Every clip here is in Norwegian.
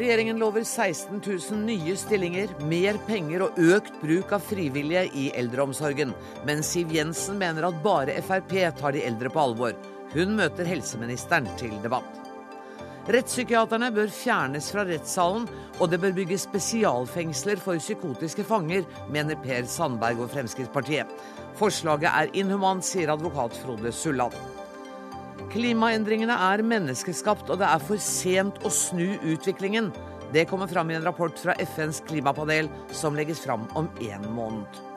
Regjeringen lover 16 000 nye stillinger, mer penger og økt bruk av frivillige i eldreomsorgen. Men Siv Jensen mener at bare Frp tar de eldre på alvor. Hun møter helseministeren til debatt. Rettspsykiaterne bør fjernes fra rettssalen, og det bør bygges spesialfengsler for psykotiske fanger, mener Per Sandberg og Fremskrittspartiet. Forslaget er inhumant, sier advokat Frode Sulland. Klimaendringene er menneskeskapt, og det er for sent å snu utviklingen. Det kommer fram i en rapport fra FNs klimapanel som legges fram om én måned.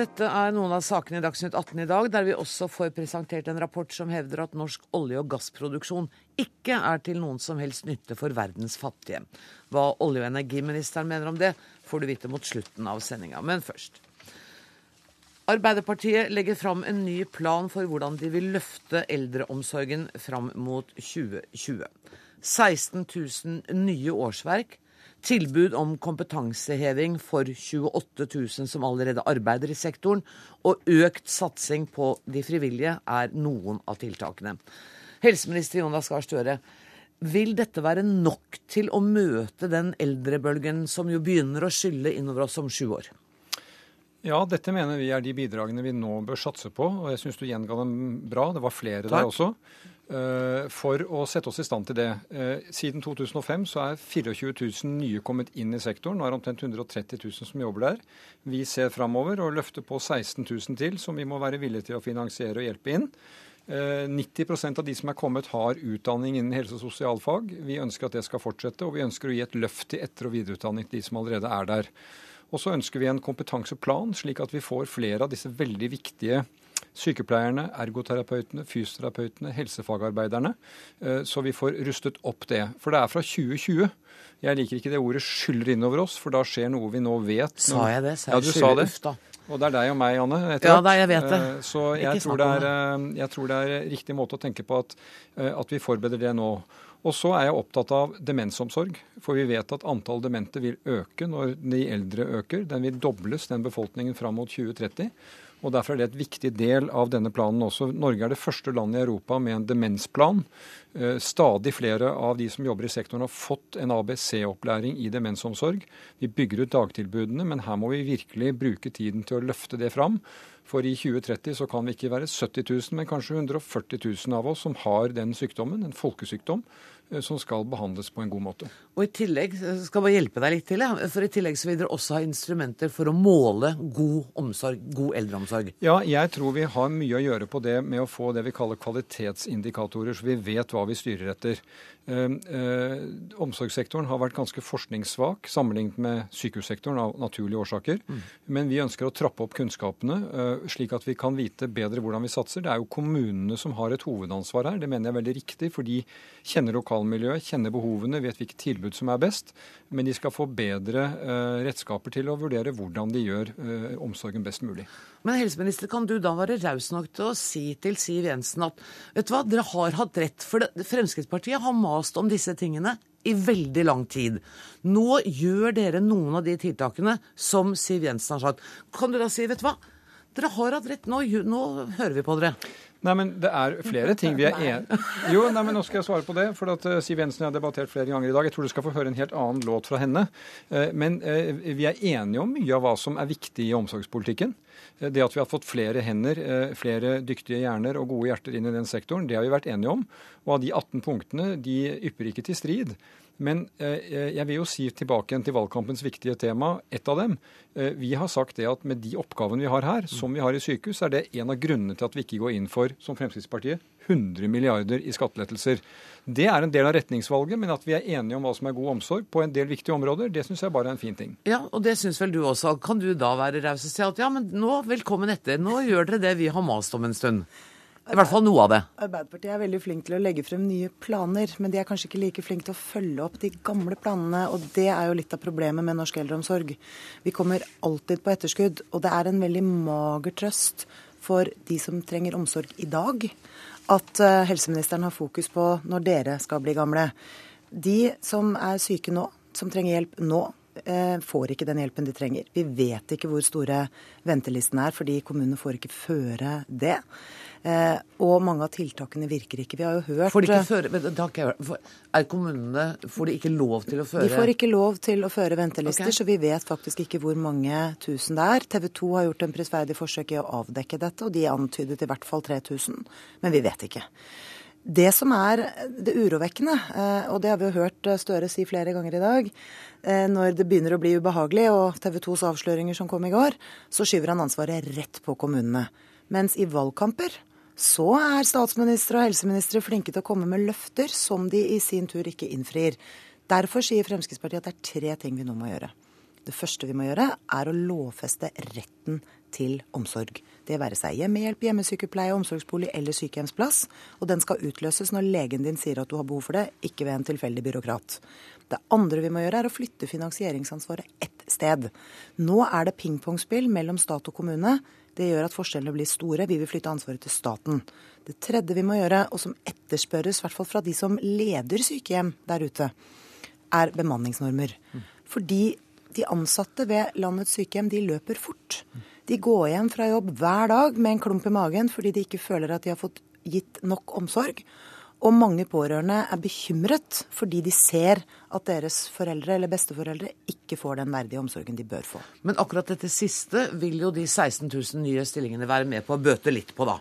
Dette er noen av sakene i Dagsnytt 18 i dag, der vi også får presentert en rapport som hevder at norsk olje- og gassproduksjon ikke er til noen som helst nytte for verdens fattige. Hva olje- og energiministeren mener om det, får du vite mot slutten av sendinga. Men først. Arbeiderpartiet legger fram en ny plan for hvordan de vil løfte eldreomsorgen fram mot 2020. 16 000 nye årsverk tilbud om kompetanseheving for 28 000 som allerede arbeider i sektoren, og økt satsing på de frivillige er noen av tiltakene. Helseminister Jonas Gahr Støre, vil dette være nok til å møte den eldrebølgen som jo begynner å skylle innover oss om sju år? Ja, dette mener vi er de bidragene vi nå bør satse på. Og jeg syns du gjenga dem bra. Det var flere Takk. der også. Eh, for å sette oss i stand til det. Eh, siden 2005 så er 24 000 nye kommet inn i sektoren. Nå er det omtrent 130 000 som jobber der. Vi ser framover og løfter på 16 000 til, som vi må være villige til å finansiere og hjelpe inn. 90 eh, av de som er kommet, har utdanning innen helse- og sosialfag. Vi ønsker at det skal fortsette, og vi ønsker å gi et løft til etter- og videreutdanning til de som allerede er der. Og så ønsker vi en kompetanseplan, slik at vi får flere av disse veldig viktige sykepleierne, ergoterapeutene, fysioterapeutene, helsefagarbeiderne. Eh, så vi får rustet opp det. For det er fra 2020. Jeg liker ikke det ordet 'skyller innover oss', for da skjer noe vi nå vet. Sa jeg det? Sa jeg ja, du sa det. Uff, da. Og det er deg og meg, Anne. ja, da, jeg vet det. Eh, så jeg tror det, er, eh, jeg tror det er riktig måte å tenke på at, at vi forbereder det nå. Og så er jeg opptatt av demensomsorg. For vi vet at antall demente vil øke når de eldre øker. Den vil dobles, den befolkningen fram mot 2030 og Derfor er det et viktig del av denne planen også. Norge er det første landet i Europa med en demensplan. Eh, stadig flere av de som jobber i sektoren har fått en ABC-opplæring i demensomsorg. Vi bygger ut dagtilbudene, men her må vi virkelig bruke tiden til å løfte det fram. For i 2030 så kan vi ikke være 70 000, men kanskje 140 000 av oss som har den sykdommen, en folkesykdom, som skal behandles på en god måte. Og i tillegg eh, skal jeg hjelpe deg litt til, for i tillegg så vil dere også ha instrumenter for å måle god omsorg, god eldreomsorg. Ja, jeg tror vi har mye å gjøre på det med å få det vi kaller kvalitetsindikatorer, så vi vet hva vi styrer etter. Eh, eh, omsorgssektoren har vært ganske forskningssvak sammenlignet med sykehussektoren av naturlige årsaker. Mm. Men vi ønsker å trappe opp kunnskapene, eh, slik at vi kan vite bedre hvordan vi satser. Det er jo kommunene som har et hovedansvar her. Det mener jeg er veldig riktig, for de kjenner lokale lokalmiljøet, kjenner behovene, vet hvilket tilbud som er best. Men de skal få bedre eh, redskaper til å vurdere hvordan de gjør eh, omsorgen best mulig. Men helseminister, kan du da være raus nok til å si til Siv Jensen at vet du hva, dere har hatt rett, for det, Fremskrittspartiet har mast om disse tingene i veldig lang tid. Nå gjør dere noen av de tiltakene som Siv Jensen har sagt. Kan du da si, vet du hva, dere har hatt rett, nå, nå hører vi på dere. Nei, men Det er flere ting vi er enige Jo, nei, men nå skal jeg svare på det. for at uh, Siv Jensen har debattert flere ganger i dag. Jeg tror du skal få høre en helt annen låt fra henne. Uh, men uh, vi er enige om mye av hva som er viktig i omsorgspolitikken. Det at vi har fått flere hender, flere dyktige hjerner og gode hjerter inn i den sektoren, det har vi vært enige om. Og av de 18 punktene, de ypper ikke til strid. Men eh, jeg vil jo si tilbake igjen til valgkampens viktige tema, ett av dem. Eh, vi har sagt det at med de oppgavene vi har her, som vi har i sykehus, er det en av grunnene til at vi ikke går inn for, som Fremskrittspartiet, 100 milliarder i skattelettelser. Det er en del av retningsvalget, men at vi er enige om hva som er god omsorg på en del viktige områder, det syns jeg bare er en fin ting. Ja, og det syns vel du også. Kan du da være raus og si at ja, men nå, velkommen etter, nå gjør dere det vi har mast om en stund? I hvert fall noe av det. Arbeiderpartiet er veldig flink til å legge frem nye planer, men de er kanskje ikke like flinke til å følge opp de gamle planene. Og det er jo litt av problemet med norsk eldreomsorg. Vi kommer alltid på etterskudd, og det er en veldig mager trøst for de som trenger omsorg i dag, at eh, helseministeren har fokus på når dere skal bli gamle. De som er syke nå, som trenger hjelp nå, får ikke den hjelpen de trenger. Vi vet ikke hvor store ventelistene er, fordi kommunene får ikke føre det. Eh, og mange av tiltakene virker ikke. Vi har jo hørt Får de ikke føre, takk, er kommunene, Får de ikke lov til å føre De får ikke lov til å føre ventelister, okay. så vi vet faktisk ikke hvor mange tusen det er. TV 2 har gjort en prisverdig forsøk i å avdekke dette, og de antydet i hvert fall 3000. Men vi vet ikke. Det som er det urovekkende, eh, og det har vi jo hørt Støre si flere ganger i dag, eh, når det begynner å bli ubehagelig, og TV 2s avsløringer som kom i går, så skyver han ansvaret rett på kommunene. Mens i valgkamper så er statsministre og helseministre flinke til å komme med løfter som de i sin tur ikke innfrir. Derfor sier Fremskrittspartiet at det er tre ting vi nå må gjøre. Det første vi må gjøre, er å lovfeste retten til omsorg. Det være seg hjemmehjelp, hjemmesykepleie, omsorgsbolig eller sykehjemsplass. Og den skal utløses når legen din sier at du har behov for det, ikke ved en tilfeldig byråkrat. Det andre vi må gjøre, er å flytte finansieringsansvaret ett sted. Nå er det pingpongspill mellom stat og kommune. Det gjør at forskjellene blir store. Vi vil flytte ansvaret til staten. Det tredje vi må gjøre, og som etterspørres, i hvert fall fra de som leder sykehjem der ute, er bemanningsnormer. Fordi de ansatte ved landets sykehjem, de løper fort. De går hjem fra jobb hver dag med en klump i magen fordi de ikke føler at de har fått gitt nok omsorg. Og mange pårørende er bekymret fordi de ser at deres foreldre eller besteforeldre ikke får den verdige omsorgen de bør få. Men akkurat dette siste vil jo de 16 000 nye stillingene være med på å bøte litt på, da.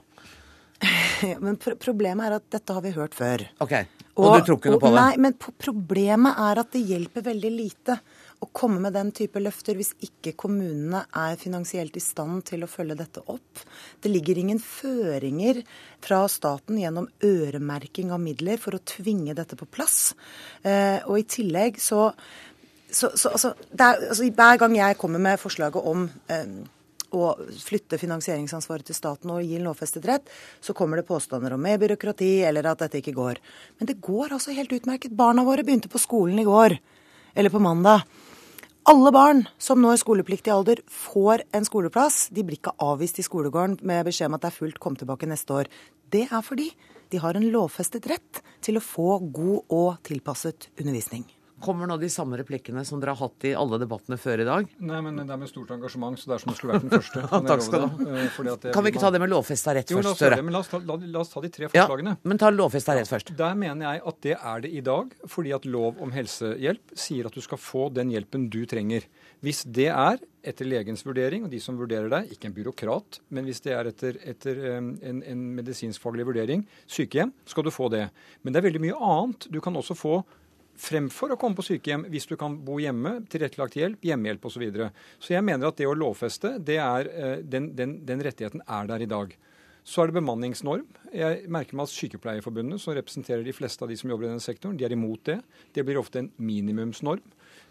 men pro problemet er at dette har vi hørt før. Ok, Og, og du tror ikke noe på det? Nei, men problemet er at det hjelper veldig lite å komme med den type løfter hvis ikke kommunene er finansielt i stand til å følge dette opp. Det ligger ingen føringer fra staten gjennom øremerking av midler for å tvinge dette på plass. Eh, og i tillegg så, så, så altså, er, altså, Hver gang jeg kommer med forslaget om eh, å flytte finansieringsansvaret til staten og gi lovfestet rett, så kommer det påstander om mer byråkrati eller at dette ikke går. Men det går altså helt utmerket. Barna våre begynte på skolen i går. Eller på mandag. Alle barn som når skolepliktig alder, får en skoleplass. De blir ikke avvist i skolegården med beskjed om at det er fullt, kom tilbake neste år. Det er fordi de har en lovfestet rett til å få god og tilpasset undervisning. Kommer nå de samme replikkene som dere har hatt i alle debattene før i dag? Nei, men det er med stort engasjement, så det er som det skulle vært den første. Takk skal du ha. Eh, kan vi ikke ta det med lovfesta rett jo, først, Støre? La, la, la, oss ta de tre forslagene. Ja, men ta lovfesta rett først. Der mener jeg at det er det i dag, fordi at lov om helsehjelp sier at du skal få den hjelpen du trenger. Hvis det er etter legens vurdering, og de som vurderer deg, ikke en byråkrat, men hvis det er etter, etter en, en medisinskfaglig vurdering, sykehjem, skal du få det. Men det er veldig mye annet. Du kan også få fremfor å komme på sykehjem hvis du kan bo hjemme, tilrettelagt hjelp, hjemmehjelp osv. Så, videre. så jeg mener at det å lovfeste, det er, eh, den, den, den rettigheten er der i dag. Så er det bemanningsnorm. Jeg merker meg at Sykepleierforbundet, som representerer de fleste av de som jobber i denne sektoren, de er imot det. Det blir ofte en minimumsnorm.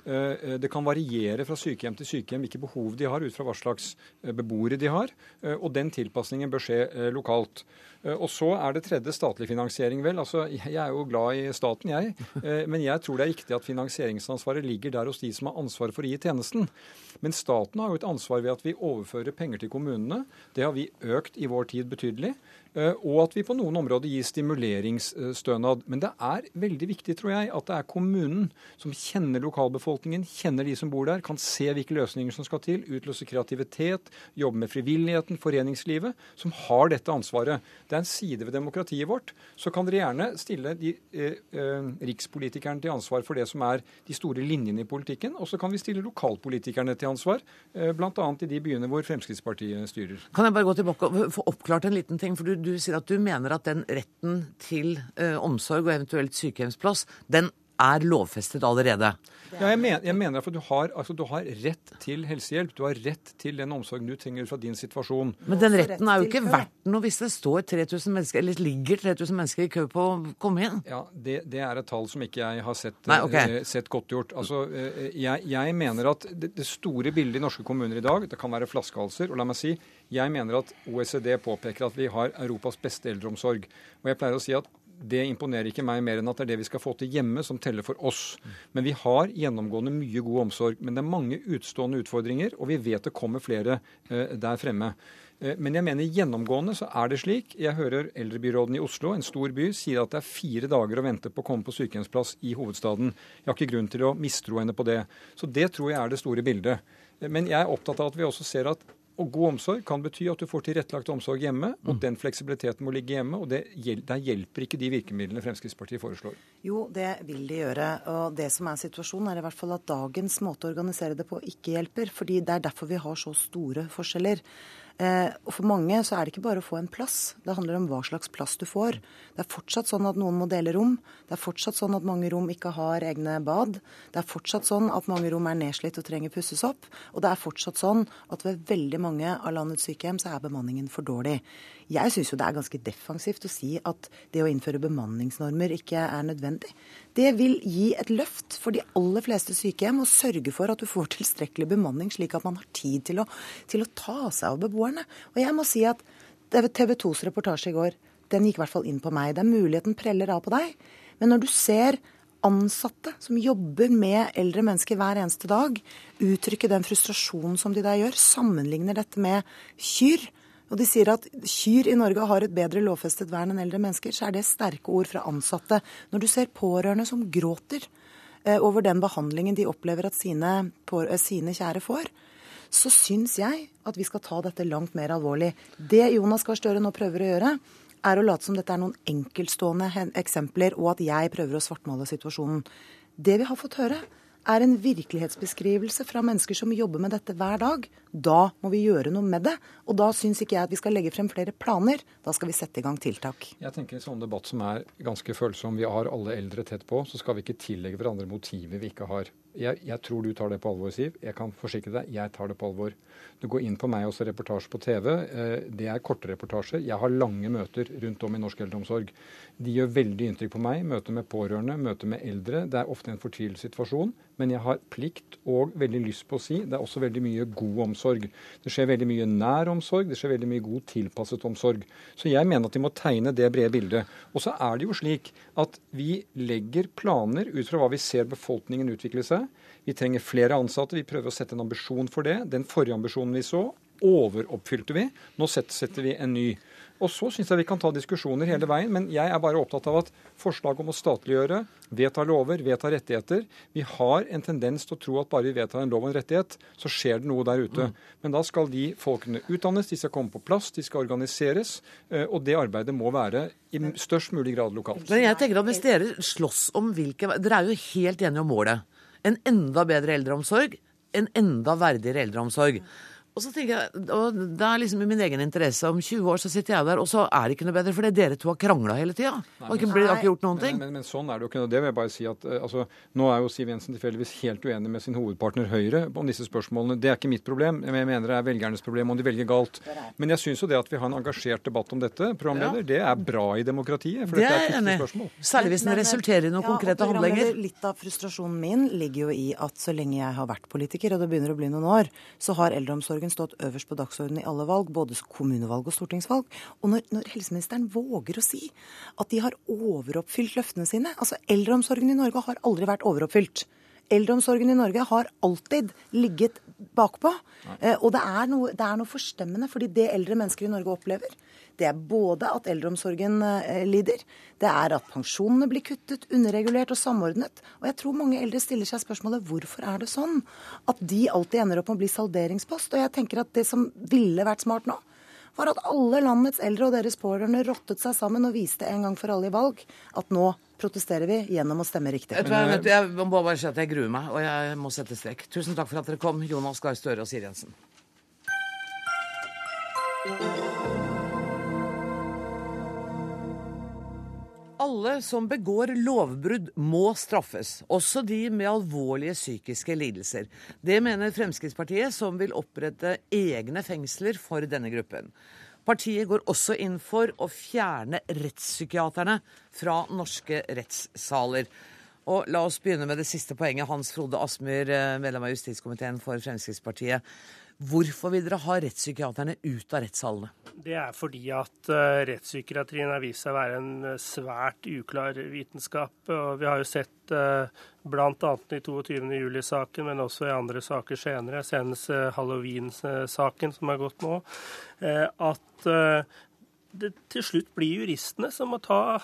Eh, eh, det kan variere fra sykehjem til sykehjem hvilke behov de har, ut fra hva slags beboere de har. Og den tilpasningen bør skje lokalt. Eh, og så er det tredje statlig finansiering. Vel, altså, jeg er jo glad i staten, jeg. Eh, men jeg tror det er riktig at finansieringsansvaret ligger der hos de som har ansvaret for å gi tjenesten. Men staten har jo et ansvar ved at vi overfører penger til kommunene. Det har vi økt i vår tid betydelig. Eh, og at vi på noen områder gir stimuleringsstønad. Men det er veldig viktig, tror jeg, at det er kommunen som kjenner lokalbefolkningen, kjenner de som bor der, kan se hvilke løsninger som skal til, utløse kreativitet, jobbe med frivilligheten, foreningslivet, som har dette ansvaret. Det er en side ved demokratiet vårt. Så kan dere gjerne stille de eh, eh, rikspolitikerne til ansvar for det som er de store linjene i politikken, og så kan vi stille lokalpolitikerne til ansvar, eh, bl.a. i de byene hvor Fremskrittspartiet styrer. Kan jeg bare gå tilbake og få oppklart en liten ting? for du du sier at du mener at den retten til eh, omsorg og eventuelt sykehjemsplass, den er lovfestet allerede. Ja, jeg, mener, jeg mener at du har, altså, du har, rett til helsehjelp. Du har rett til den omsorgen du trenger fra din situasjon. Men den retten er jo ikke verdt noe hvis det står 3000 mennesker, eller ligger 3000 mennesker i kø på å komme inn. Ja, det, det er et tall som ikke jeg har sett, Nei, okay. uh, sett godt gjort. Altså, uh, jeg, jeg, mener at det, det, store bildet i norske kommuner i dag, det kan være flaskehalser. Og la meg si, jeg mener at OECD påpeker at vi har Europas beste eldreomsorg. Og jeg pleier å si at det imponerer ikke meg mer enn at det er det vi skal få til hjemme, som teller for oss. Men vi har gjennomgående mye god omsorg. Men det er mange utstående utfordringer, og vi vet det kommer flere eh, der fremme. Eh, men jeg mener gjennomgående så er det slik. Jeg hører eldrebyråden i Oslo, en stor by, sier at det er fire dager å vente på å komme på sykehjemsplass i hovedstaden. Jeg har ikke grunn til å mistro henne på det. Så det tror jeg er det store bildet. Eh, men jeg er opptatt av at vi også ser at og god omsorg kan bety at du får tilrettelagt omsorg hjemme, og mm. den fleksibiliteten må ligge hjemme. Og det, der hjelper ikke de virkemidlene Fremskrittspartiet foreslår. Jo, det vil de gjøre. Og det som er situasjonen, er i hvert fall at dagens måte å organisere det på ikke hjelper. fordi det er derfor vi har så store forskjeller. Eh, og For mange så er det ikke bare å få en plass, det handler om hva slags plass du får. Det er fortsatt sånn at noen må dele rom. Det er fortsatt sånn at mange rom ikke har egne bad. Det er fortsatt sånn at mange rom er nedslitt og trenger pusses opp. Og det er fortsatt sånn at ved veldig mange av landets sykehjem så er bemanningen for dårlig. Jeg syns jo det er ganske defensivt å si at det å innføre bemanningsnormer ikke er nødvendig. Det vil gi et løft for de aller fleste sykehjem og sørge for at du får tilstrekkelig bemanning, slik at man har tid til å, til å ta seg av beboerne. Og jeg må si at TV 2s reportasje i går, den gikk i hvert fall inn på meg. Det er muligheten preller av på deg. Men når du ser ansatte som jobber med eldre mennesker hver eneste dag, uttrykke den frustrasjonen som de der gjør, sammenligner dette med kyr, og de sier at kyr i Norge har et bedre lovfestet vern enn eldre mennesker, så er det sterke ord fra ansatte. Når du ser pårørende som gråter eh, over den behandlingen de opplever at sine, eh, sine kjære får, så syns jeg at vi skal ta dette langt mer alvorlig. Det Jonas Gahr Støre nå prøver å gjøre, er å late som dette er noen enkeltstående eksempler, og at jeg prøver å svartmale situasjonen. Det vi har fått høre, er en virkelighetsbeskrivelse fra mennesker som jobber med dette hver dag. Da må vi gjøre noe med det. Og da syns ikke jeg at vi skal legge frem flere planer. Da skal vi sette i gang tiltak. Jeg tenker En sånn debatt som er ganske følsom, vi har alle eldre tett på, så skal vi ikke tillegge hverandre motiver vi ikke har. Jeg, jeg, tror du tar det på alvor, Siv. Jeg kan forsikre deg, jeg tar det på alvor. Du går inn på meg også reportasje på TV. Eh, det er korte reportasjer. Jeg har lange møter rundt om i norsk eldreomsorg. De gjør veldig inntrykk på meg. Møter med pårørende, møter med eldre. Det er ofte en fortvilet situasjon, men jeg har plikt og veldig lyst på å si det er også veldig mye god omsorg. Det skjer veldig mye nær omsorg, det skjer veldig mye god tilpasset omsorg. Så jeg mener at de må tegne det brede bildet. Og så er det jo slik at vi legger planer ut fra hva vi ser befolkningen utvikle seg. Vi trenger flere ansatte. Vi prøver å sette en ambisjon for det. Den forrige ambisjonen vi så, overoppfylte vi. Nå setter vi en ny. Og så syns jeg vi kan ta diskusjoner hele veien, men jeg er bare opptatt av at forslag om å statliggjøre, vedta lover, vedta rettigheter Vi har en tendens til å tro at bare vi vedtar en lov og en rettighet, så skjer det noe der ute. Mm. Men da skal de folkene utdannes, de skal komme på plass, de skal organiseres. Eh, og det arbeidet må være i størst mulig grad lokalt. Men jeg tenker at hvis dere slåss om hvilke Dere er jo helt enige om målet en enda bedre eldreomsorg, en enda verdigere eldreomsorg. Og så tenker jeg, og Det er liksom i min egen interesse. Om 20 år så sitter jeg der, og så er det ikke noe bedre, fordi dere to har krangla hele tida. Og ikke, blir, ikke gjort noen ting. Men, men, men, sånn er det jo ikke. Det vil jeg bare si at uh, altså, Nå er jo Siv Jensen tilfeldigvis helt uenig med sin hovedpartner Høyre om disse spørsmålene. Det er ikke mitt problem. Jeg mener det er velgernes problem om de velger galt. Men jeg syns jo det at vi har en engasjert debatt om dette, programleder, ja. det er bra i demokratiet. For det dette er et viktig spørsmål. Særlig hvis den resulterer i noen ja, konkrete handlinger. Litt av frustrasjonen min ligger jo i at så lenge jeg har vært politiker, og det begynner å bli noen år, så har eldreomsorgen stått øverst på dagsordenen i alle valg, både kommunevalg og stortingsvalg. Og når, når, helseministeren våger å si at de har overoppfylt løftene sine Altså, eldreomsorgen i Norge har aldri vært overoppfylt. Eldreomsorgen i Norge har alltid ligget bakpå. Eh, og det er, noe, det er noe forstemmende, fordi det eldre mennesker i Norge opplever, det er både at eldreomsorgen eh, lider, det er at pensjonene blir kuttet, underregulert og samordnet. Og jeg tror mange eldre stiller seg spørsmålet hvorfor er det sånn at de alltid ender opp med å bli salderingspost. Og jeg tenker at det som ville vært smart nå, var at alle landets eldre og deres pårørende rottet seg sammen og viste en gang for alle i valg at nå protesterer vi gjennom å stemme riktig. Jeg, jeg må bare si at jeg gruer meg, og jeg må sette strek. Tusen takk for at dere kom, Jonas Gahr Støre og Siv Jensen. Alle som begår lovbrudd, må straffes, også de med alvorlige psykiske lidelser. Det mener Fremskrittspartiet, som vil opprette egne fengsler for denne gruppen. Partiet går også inn for å fjerne rettspsykiaterne fra norske rettssaler. Og La oss begynne med det siste poenget. Hans Frode Asmyr, eh, medlem av justiskomiteen for Fremskrittspartiet. Hvorfor vil dere ha rettspsykiaterne ut av rettssalene? Det er fordi at uh, rettspsykiatrien har vist seg å være en uh, svært uklar vitenskap. Og vi har jo sett uh, bl.a. i 22.07-saken, men også i andre saker senere, senest halloween-saken som har gått nå, at det til slutt blir juristene som må ta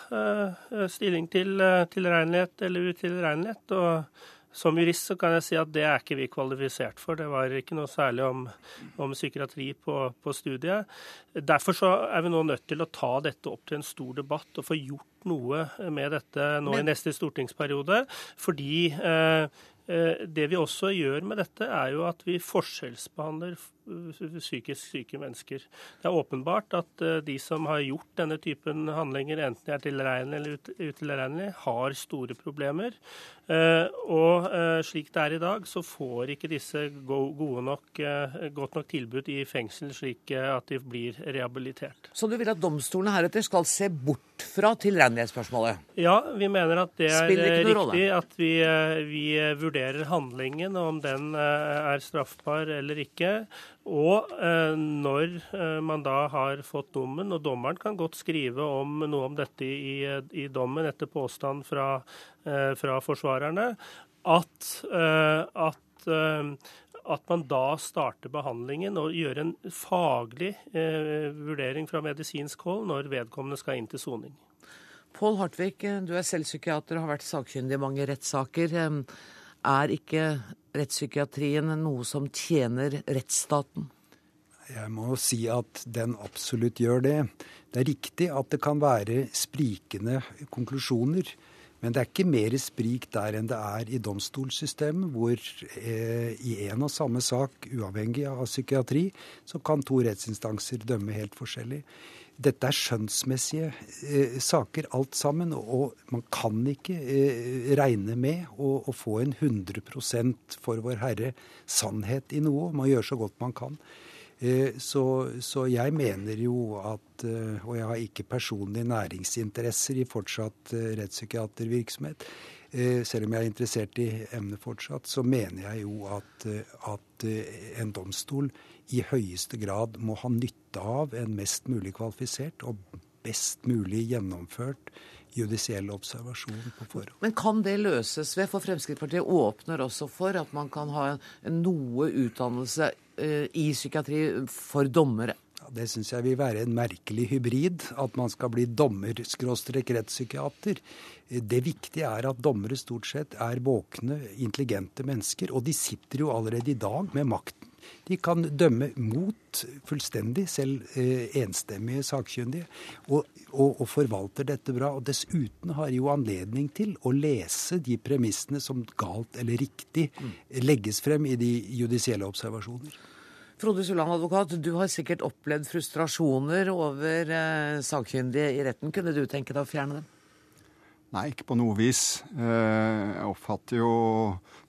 stilling til tilregnelighet eller utilregnelighet. og som jurist så kan jeg si at det er ikke vi kvalifisert for. Det var ikke noe særlig om, om psykiatri på, på, studiet. Derfor så er vi nå nødt til å ta dette opp til en stor debatt og få gjort noe med dette nå Men... i neste stortingsperiode. Fordi eh, eh det vi også gjør med dette, er jo at vi forskjellsbehandler psykisk syke mennesker. Det er åpenbart at eh, de som har gjort denne typen handlinger, enten de er tilregnelige eller utilregnelige, har store problemer. Eh, og eh, slik det er i dag, så får ikke disse gode nok, godt nok tilbud i fengsel slik at de blir rehabilitert. Så du vil at domstolene heretter skal se bort fra tilregnelighetsspørsmålet? Ja, vi mener at det er riktig at vi, vi vurderer handlingen, om den er straffbar eller ikke. Og eh, når eh, man da har fått dommen, og dommeren kan godt skrive om noe om dette i, i dommen etter påstand fra, eh, fra forsvarerne, at, eh, at, eh, at, man da starter behandlingen og gjør en faglig eh, vurdering fra medisinsk hold når vedkommende skal inn til soning. Pål Hartvig, du er selv psykiater og har vært sakkyndig i mange rettssaker. Er ikke rettspsykiatrien noe som tjener rettsstaten? Jeg må si at den absolutt gjør det. Det er riktig at det kan være sprikende konklusjoner. Men det er ikke mer sprik der enn det er i domstolssystemet, hvor eh, i en og samme sak, uavhengig av psykiatri, så kan to rettsinstanser dømme helt forskjellig. Dette er skjønnsmessige eh, saker alt sammen, og man kan ikke eh, regne med å, å, få en 100% for Vår Herre sannhet i noe. Man gjør så godt man kan. Eh, så, så, jeg mener jo at eh, Og jeg har ikke personlige næringsinteresser i fortsatt eh, rettspsykiatervirksomhet. Eh, selv om jeg er interessert i emnet fortsatt, så mener jeg jo at, at en domstol i høyeste grad må ha nytte av en mest mulig kvalifisert og best mulig gjennomført judisiell observasjon på forhånd. Men kan det løses ved, for Fremskrittspartiet åpner også for at man kan ha noe utdannelse i psykiatri for dommere? Det syns jeg vil være en merkelig hybrid, at man skal bli dommer-rettspsykiater. Det viktige er at dommere stort sett er våkne, intelligente mennesker, og de sitter jo allerede i dag med makten de kan dømme mot fullstendig, selv eh, enstemmige sakkyndige, og, og, og, forvalter dette bra. Og dessuten har jo anledning til å lese de premissene som galt eller riktig legges frem i de judisielle observasjoner. Frode Sulland, advokat, du har sikkert opplevd frustrasjoner over eh, sakkyndige i retten. Kunne du tenke deg å fjerne dem? Nei, ikke på noe vis. Eh, jeg oppfatter jo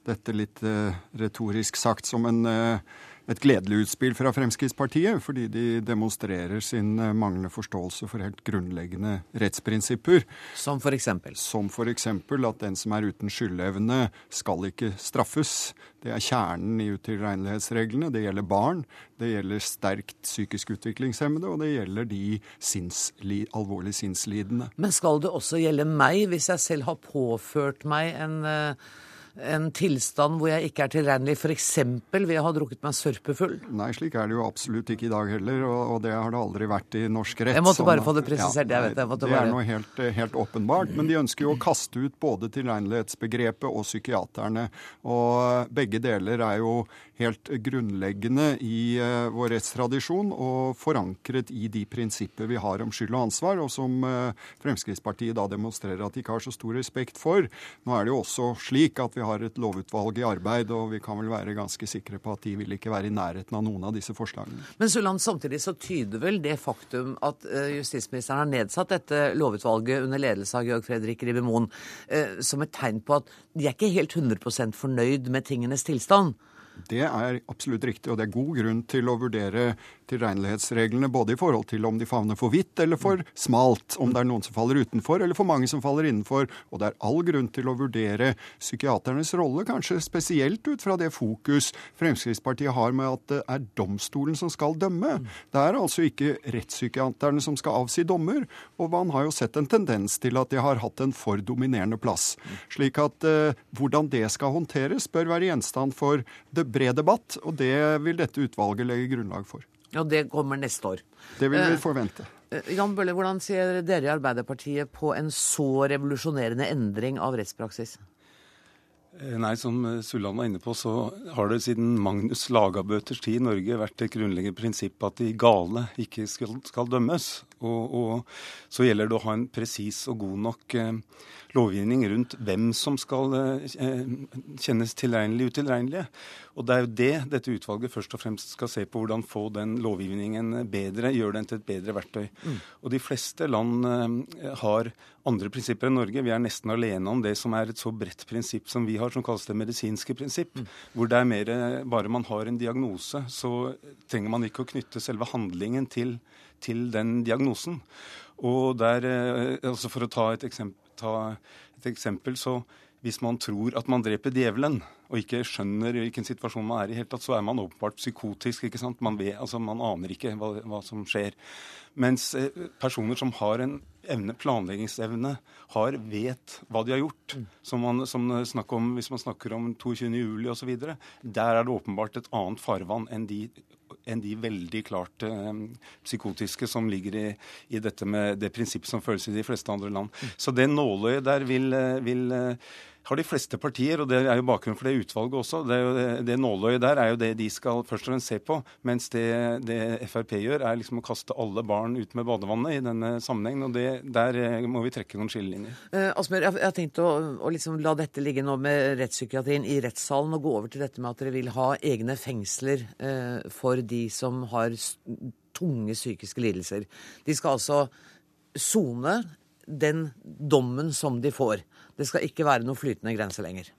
dette litt eh, retorisk sagt som en eh, et gledelig utspill fra Fremskrittspartiet, fordi de demonstrerer sin eh, manglende forståelse for helt grunnleggende rettsprinsipper. Som for eksempel? Som for eksempel at den som er uten skyldevne, skal ikke straffes. Det er kjernen i utilregnelighetsreglene. Det gjelder barn, det gjelder sterkt psykisk utviklingshemmede, og det gjelder de sinnsli, alvorlig sinnslidende. Men skal det også gjelde meg, hvis jeg selv har påført meg en uh en tilstand hvor jeg ikke er tilregnelig, f.eks. ved å ha drukket meg sørpefull? Nei, slik er det jo absolutt ikke i dag heller, og, det har det aldri vært i norsk rett. Jeg måtte bare få det presisert, ja, jeg vet det. det er noe helt, helt, åpenbart. Men de ønsker jo å kaste ut både tilregnelighetsbegrepet og psykiaterne. Og begge deler er jo helt grunnleggende i uh, vår rettstradisjon og forankret i de prinsipper vi har om skyld og ansvar, og som uh, Fremskrittspartiet da demonstrerer at de ikke har så stor respekt for. Nå er det jo også slik at vi har et lovutvalg i arbeid, og vi kan vel være ganske sikre på at de vil ikke være i nærheten av noen av disse forslagene. Men Suland, samtidig så tyder vel det faktum at uh, justisministeren har nedsatt dette lovutvalget under ledelse av Georg Fredrik Ribemoen, uh, som et tegn på at de er ikke helt 100% fornøyd med tingenes tilstand. Det er absolutt riktig, og det er god grunn til å vurdere tilregnelighetsreglene både i forhold til om de favner for vidt eller for smalt, om det er noen som faller utenfor eller for mange som faller innenfor. Og det er all grunn til å vurdere psykiaternes rolle, kanskje spesielt ut fra det fokus Fremskrittspartiet har med at det er domstolen som skal dømme. Det er altså ikke rettspsykiaterne som skal avsi dommer, og man har jo sett en tendens til at de har hatt en for dominerende plass. Slik at eh, hvordan det skal håndteres, bør være gjenstand for bred debatt, og det vil dette utvalget legge grunnlag for. Ja, Det kommer neste år. Det vil vi eh, forvente. Eh, Jan Bølle, hvordan ser dere i Arbeiderpartiet på en så revolusjonerende endring av rettspraksis? Eh, nei, Som Sulland var inne på, så har det siden Magnus Lagabøters tid i Norge vært et grunnleggende prinsipp at de gale ikke skal, skal dømmes. Og, og, så gjelder det å ha en presis og god nok eh, lovgivning rundt hvem som skal eh, kjennes tilregnelige utilregnelige. Og det er jo det dette utvalget først og fremst skal se på. Hvordan få den lovgivningen bedre, gjøre den til et bedre verktøy. Mm. Og de fleste land eh, har andre prinsipper enn Norge. Vi er nesten alene om det som er et så bredt prinsipp som vi har, som kalles det medisinske prinsipp. Mm. Hvor det er mer bare man har en diagnose, så trenger man ikke å knytte selve handlingen til, til den diagnosen. Og der, eh, altså For å ta et eksempel ta et eksempel, så hvis man tror at man dreper djevelen, og ikke skjønner hvilken situasjon man er i, helt tatt, så er man åpenbart psykotisk. ikke sant? Man, vet, altså, man aner ikke hva, hva, som skjer. Mens eh, personer som har en evne, planleggingsevne, har, vet hva de har gjort. Mm. Som, man, som om, Hvis man snakker om 22.07. osv., der er det åpenbart et annet farvann enn de enn de veldig klart eh, psykotiske som ligger i, i, dette med det prinsippet som føles i de fleste andre land. Mm. Så det nåløyet der vil, eh, vil eh, har de fleste partier, og det er jo bakgrunnen for det utvalget også, det, det, det nåløyet der er jo det de skal først og fremst se på. Mens det, det, Frp gjør, er liksom å kaste alle barn ut med badevannet i denne sammenhengen. Og det, der eh, må vi trekke noen skillelinjer. Eh, Asmør, jeg, jeg har tenkt å, å liksom la dette ligge nå med rettspsykiatrien i rettssalen, og gå over til dette med at dere vil ha egne fengsler eh, for de som har tunge psykiske lidelser. De skal altså sone den dommen som de får. Det skal ikke være noen flytende grense lenger.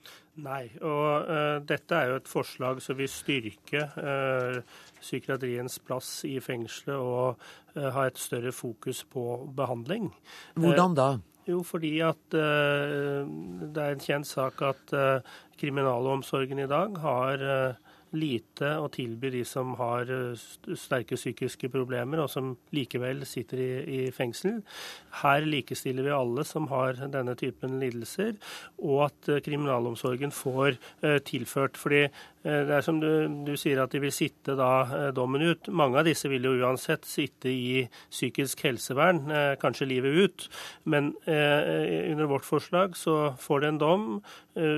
Nei, og uh, dette er jo et forslag som vil styrke uh, psykiatriens plass i fengselet og uh, ha et større fokus på behandling. Hvordan da? Jo, fordi at det er en kjent sak at kriminalomsorgen i dag har lite å tilby de som har sterke psykiske problemer, og som likevel sitter i, i, fengsel. Her likestiller vi alle som har denne typen lidelser, og at kriminalomsorgen får uh, tilført. fordi det er som du, du, sier at de vil sitte da dommen ut. Mange av disse vil jo uansett sitte i psykisk helsevern, kanskje livet ut. Men under vårt forslag så får de en dom,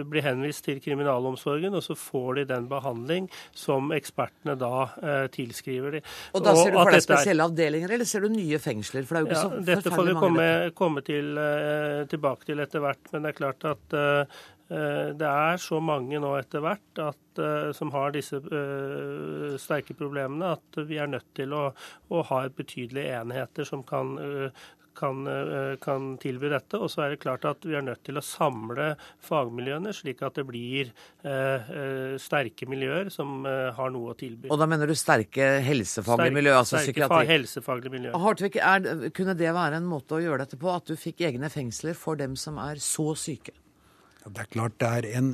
blir henvist til kriminalomsorgen, og så får de den behandling som ekspertene da eh, tilskriver de. Og da ser du for deg spesielle er... avdelinger, eller ser du nye fengsler? For det er jo ikke ja, så Dette får vi komme, komme til, eh, tilbake til etter hvert, men det er klart at eh, det er så mange nå etter hvert at, som har disse uh, sterke problemene, at vi er nødt til å, å ha betydelige enheter som kan uh, kan, eh, kan, tilby dette. Og så er det klart at vi er nødt til å samle fagmiljøene, slik at det blir eh, eh sterke miljøer som eh, har noe å tilby. Og da mener du sterke helsefaglige miljøer, altså sterke psykiatri? helsefaglige miljøer. Hartvig, er, kunne det være en måte å gjøre dette på? At du fikk egne fengsler for dem som er så syke? Ja, det er klart det er en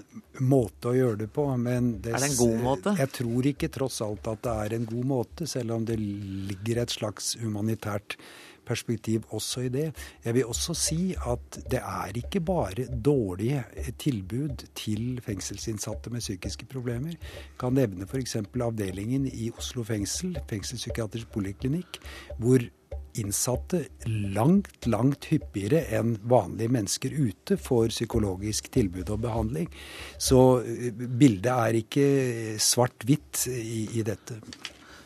måte å gjøre det på, men det, Er det en god måte? Jeg tror ikke tross alt at det er en god måte, selv om det ligger et slags humanitært perspektiv også i det. Jeg vil også si at det er ikke bare dårlige tilbud til fengselsinnsatte med psykiske problemer. Jeg kan nevne f.eks. avdelingen i Oslo fengsel, fengselspsykiatrisk poliklinikk, hvor innsatte langt, langt hyppigere enn vanlige mennesker ute får psykologisk tilbud og behandling. Så eh, bildet er ikke svart-hvitt i, i, dette.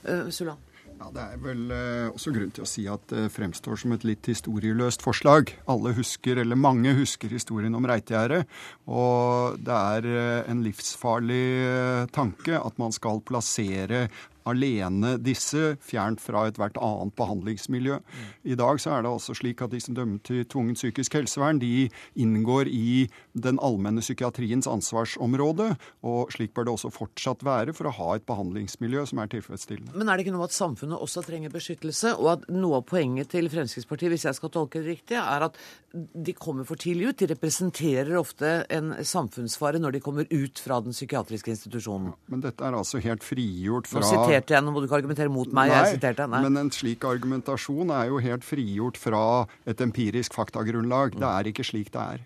Uh. Ja, Det er vel eh, også grunn til å si at det fremstår som et litt historieløst forslag. Alle husker, eller mange husker historien om Reitegjerdet. Og det er eh, en livsfarlig eh, tanke at man skal plassere alene disse, fjernt fra ethvert annet behandlingsmiljø. I dag så er det altså slik at de som dømmer til tvungent psykisk helsevern, de inngår i den allmenne psykiatriens ansvarsområde. Og slik bør det også fortsatt være for å ha et behandlingsmiljø som er tilfredsstillende. Men er det ikke noe at samfunnet også trenger beskyttelse, og at noe av poenget til Fremskrittspartiet, hvis jeg skal tolke det riktig, er at de kommer for tidlig ut. De representerer ofte en samfunnsfare når de kommer ut fra den psykiatriske institusjonen. Men dette er altså helt frigjort fra siterte jeg, nå må du ikke argumentere mot meg. Nei, jeg siterte. Nei. men en slik argumentasjon er jo helt frigjort fra et empirisk faktagrunnlag. Det er ikke slik det er.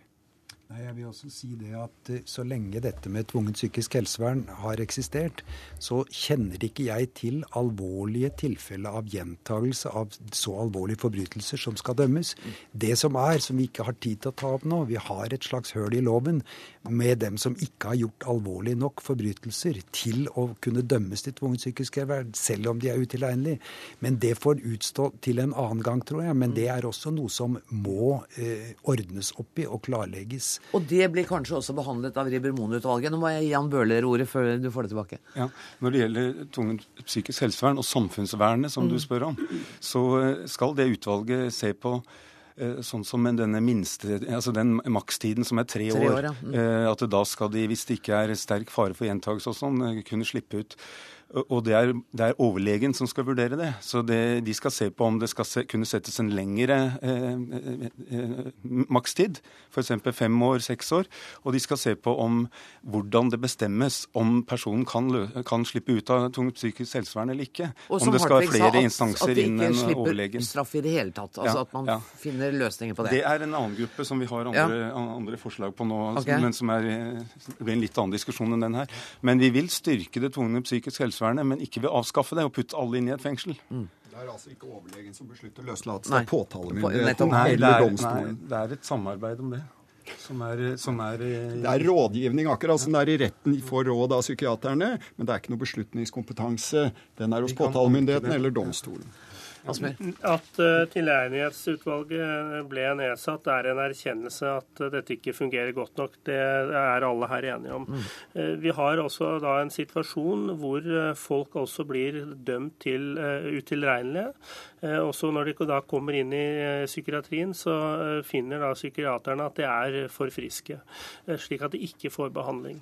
Nei, Jeg vil også si det at eh, så lenge dette med tvungent psykisk helsevern har eksistert, så kjenner ikke jeg til alvorlige tilfeller av gjentagelse av så alvorlige forbrytelser som skal dømmes. Det som er, som vi ikke har tid til å ta opp nå, vi har et slags høl i loven med dem som ikke har gjort alvorlige nok forbrytelser til å kunne dømmes til tvungent psykisk helsevern, selv om de er utilregnelige. Men det får utstå til en annen gang, tror jeg. Men det er også noe som må eh, ordnes opp i og klarlegges. Og det blir kanskje også behandlet av Rieber-Mohn-utvalget. Nå må jeg gi Jan Bøhler ordet før du får det tilbake. Ja, Når det gjelder tvungent psykisk helsevern og samfunnsvernet, som du spør om, så eh, skal det utvalget se på eh, Sånn som denne minste, altså den makstiden som er tre, Tre år. år, ja. Mm. eh, At da skal de, hvis det ikke er sterk fare for gjentakelse og sånn, kunne slippe ut. Og- det er, det er overlegen som skal vurdere det. Så det, de skal se på om det skal se, kunne settes en lengre eh, eh, eh, makstid. F.eks. fem år, seks år. Og de skal se på om hvordan det bestemmes om personen kan, kan slippe ut av tungt psykisk helsevern eller ikke. Og Om det skal være sa, flere at- instanser At de ikke slipper overlegen. straff i det hele tatt. Altså Ja, at man ja. finner løsninger på det. Det er en annen gruppe som vi har andre, andre forslag på nå, okay. men som er, eh, blir en litt annen diskusjon enn den her. Men vi vil styrke det tvungne psykisk helsevernet, men ikke ved å avskaffe det og putte alle inn i et fengsel. Det er altså ikke overlegen som beslutter løslatelse, det er påtalemyndigheten eller domstolen. nei, det er et samarbeid om det. Som er, som er eh, Det er rådgivning, akkurat som det er i retten for råd av psykiaterne. Men det er ikke noe beslutningskompetanse. Den er hos påtalemyndigheten eller domstolen. At uh, tilregnelighetsutvalget ble nedsatt, er en erkjennelse at uh, dette ikke fungerer godt nok. Det er alle her enige om. Uh, vi har også da en situasjon hvor folk også blir dømt til utilregnelige. Uh, også når de da kommer inn i uh, psykiatrien, så uh, finner da psykiaterne at de er for friske, slik at de ikke får behandling.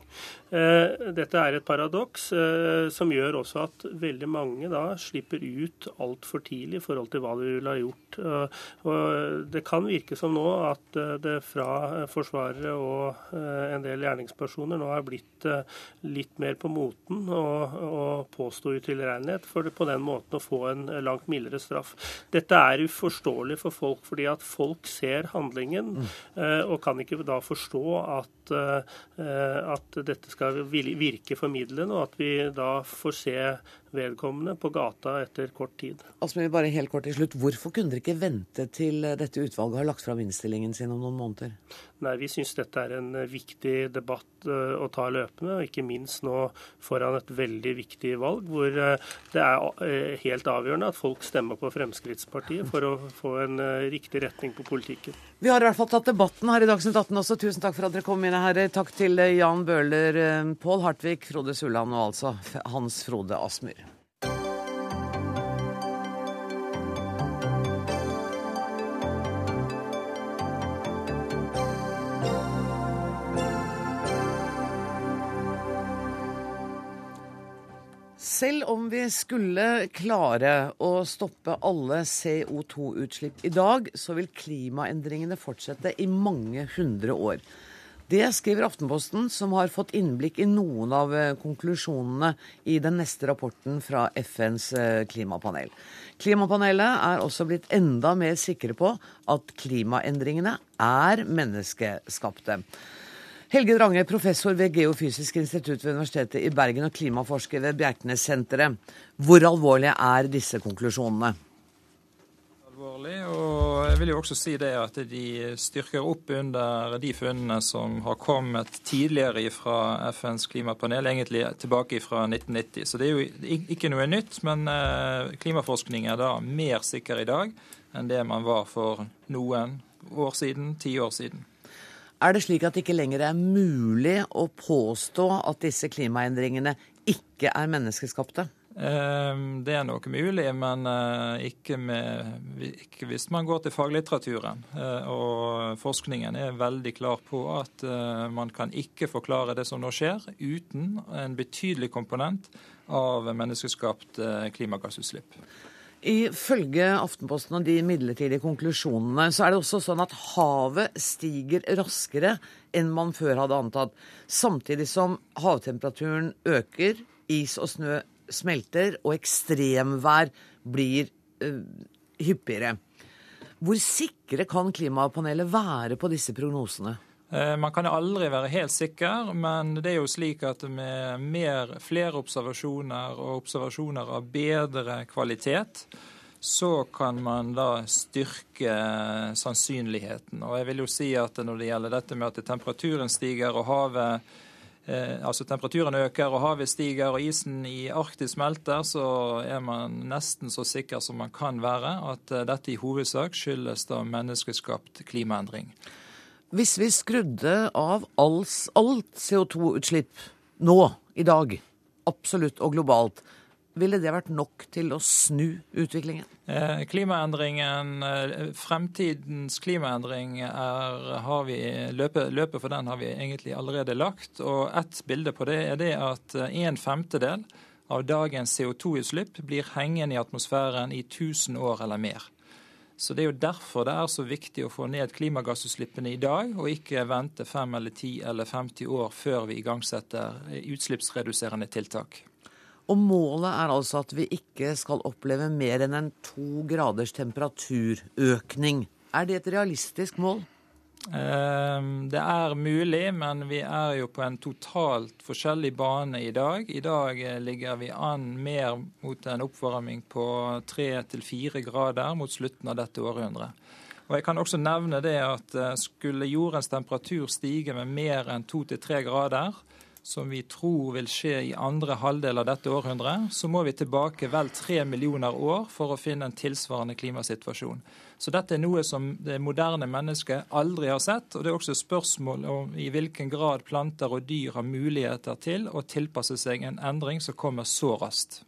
Dette er et paradoks som gjør også at veldig mange da slipper ut altfor tidlig i forhold til hva de ville ha gjort. Og det kan virke som nå at det fra forsvarere og en del gjerningspersoner nå har blitt litt mer på moten å påstå utilregnelighet, for på den måten å få en langt mildere straff. Dette er uforståelig for folk, fordi at folk ser handlingen uh, og kan ikke da forstå at, uh, at dette skal virke formidlende, og at vi da får se vedkommende på gata etter kort tid. Asmir, bare helt kort til slutt. Hvorfor kunne dere ikke vente til dette utvalget har lagt fram innstillingen sin om noen måneder? Nei, Vi syns dette er en viktig debatt eh, å ta løpende, og ikke minst nå foran et veldig viktig valg, hvor eh, det er eh, helt avgjørende at folk stemmer på Fremskrittspartiet for å få en riktig retning på politikken. Vi har i hvert fall tatt debatten her i Dagsnytt 18 også. Tusen takk for at dere kom, mine herrer. Takk til Jan Bøhler, Pål Hartvig, Frode Sulland og altså Hans Frode Asmyr. Selv om vi skulle klare å stoppe alle CO2-utslipp i dag, så vil klimaendringene fortsette i mange hundre år. Det skriver Aftenposten, som har fått innblikk i noen av eh, konklusjonene i den neste rapporten fra FNs eh, klimapanel. Klimapanelet er også blitt enda mer sikre på at klimaendringene er menneskeskapte. Helge Drange, professor ved Geofysisk institutt ved Universitetet i Bergen og klimaforsker ved Bjerknessenteret. Hvor alvorlige er disse konklusjonene? alvorlig, og jeg vil jo også si det at de styrker opp under de funnene som har kommet tidligere fra FNs klimapanel, egentlig tilbake fra 1990. Så det er jo ikke noe nytt, men eh, klimaforskning er da mer sikker i dag enn det man var for noen år siden, ti år siden. Er det slik at det ikke lenger er mulig å påstå at disse klimaendringene ikke er menneskeskapte? Ehm, det er nok mulig, men eh, ikke, med, ikke, hvis man går til faglitteraturen. Eh, og forskningen er veldig klar på at eh, man kan ikke forklare det som nå skjer, uten en betydelig komponent av menneskeskapt klimagassutslipp. Ifølge Aftenposten og de midlertidige konklusjonene, så er det også sånn at havet stiger raskere enn man før hadde antatt. Samtidig som havtemperaturen øker, is og snø smelter og ekstremvær blir uh, hyppigere. Hvor sikre kan klimapanelet være på disse prognosene? Eh, man kan aldri være helt sikker, men det er jo slik at med mer, flere observasjoner og observasjoner av bedre kvalitet, så kan man da styrke sannsynligheten. Og jeg vil jo si at når det gjelder dette med at temperaturen stiger og havet eh, altså temperaturen øker og havet stiger og isen i Arktis smelter, så er man nesten så sikker som man kan være at eh, dette i hovedsak skyldes da menneskeskapt klimaendring. Hvis vi skrudde av alt CO2-utslipp nå, i dag, absolutt og globalt, ville det vært nok til å snu utviklingen? Eh, klimaendringen, eh, Fremtidens klimaendring er, har vi, løpet, løpet, for den har vi egentlig allerede lagt. og Ett bilde på det er det at eh, en femtedel av dagens CO2-utslipp blir hengende i atmosfæren i 1000 år eller mer. Så Det er jo derfor det er så viktig å få ned klimagassutslippene i dag, og ikke vente 5 eller 10 eller 50 år før vi igangsetter utslippsreduserende tiltak. Og målet er altså at vi ikke skal oppleve mer enn en to graders temperaturøkning. Er det et realistisk mål? Ehm, det er mulig, men vi er jo på en totalt forskjellig bane i dag. I dag eh, ligger vi an mer mot en oppvarming på tre til fire grader mot slutten av dette århundret. Og jeg kan også nevne det at eh, Skulle jordens temperatur stige med mer enn to til tre grader, som vi tror vil skje i andre halvdel av dette århundret, så må vi tilbake vel tre millioner år for å finne en tilsvarende klimasituasjon. Så dette er noe som det moderne mennesket aldri har sett. Og det er også spørsmål om i hvilken grad planter og dyr har muligheter til å tilpasse seg en endring som kommer så raskt.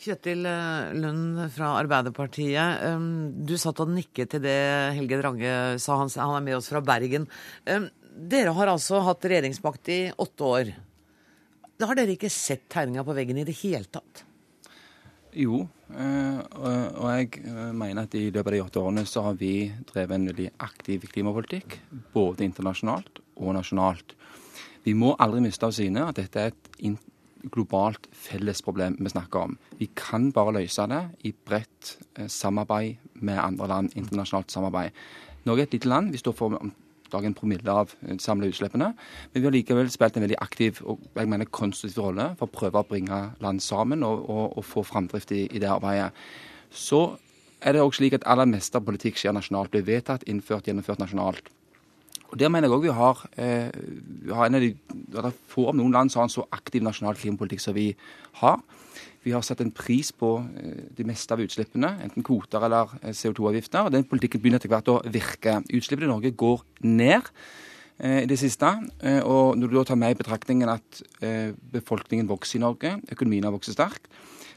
Kjetil eh, Lund fra Arbeiderpartiet. Du satt og nikket til det Helge Drange sa. Han er med oss fra Bergen. Dere har altså hatt regjeringsmakt i åtte år. Da har dere ikke sett tegninga på veggen i det hele tatt? Jo, eh, og jeg eh, mener at i løpet av de åtte årene så har vi drevet en veldig aktiv klimapolitikk. Både internasjonalt og nasjonalt. Vi må aldri miste av syne at dette er et globalt fellesproblem vi snakker om. Vi kan bare løse det i bredt eh, samarbeid med andre land, internasjonalt samarbeid. Norge er et lite land. Vi står for lag en promille av de samlede utslippene. Men vi har likevel spilt en veldig aktiv og jeg mener konstruktiv rolle for å prøve å bringe land sammen og, og, og få framdrift i, i, det arbeidet. Så er det også slik at aller meste av politikk skjer nasjonalt. Blir vedtatt, innført, gjennomført nasjonalt. Og Der mener jeg òg vi eh, vi har en av de, få om noen land som har en så aktiv nasjonal klimapolitikk som vi har. Vi har satt en pris på det de meste av utslippene, enten kvoter eller eh, CO2-avgifter. og Den politikken begynner etter hvert å virke. Utslippene i Norge går ned eh, i det siste. Og når du da tar med i betraktningen at befolkningen vokser i Norge, økonomien har vokst sterkt,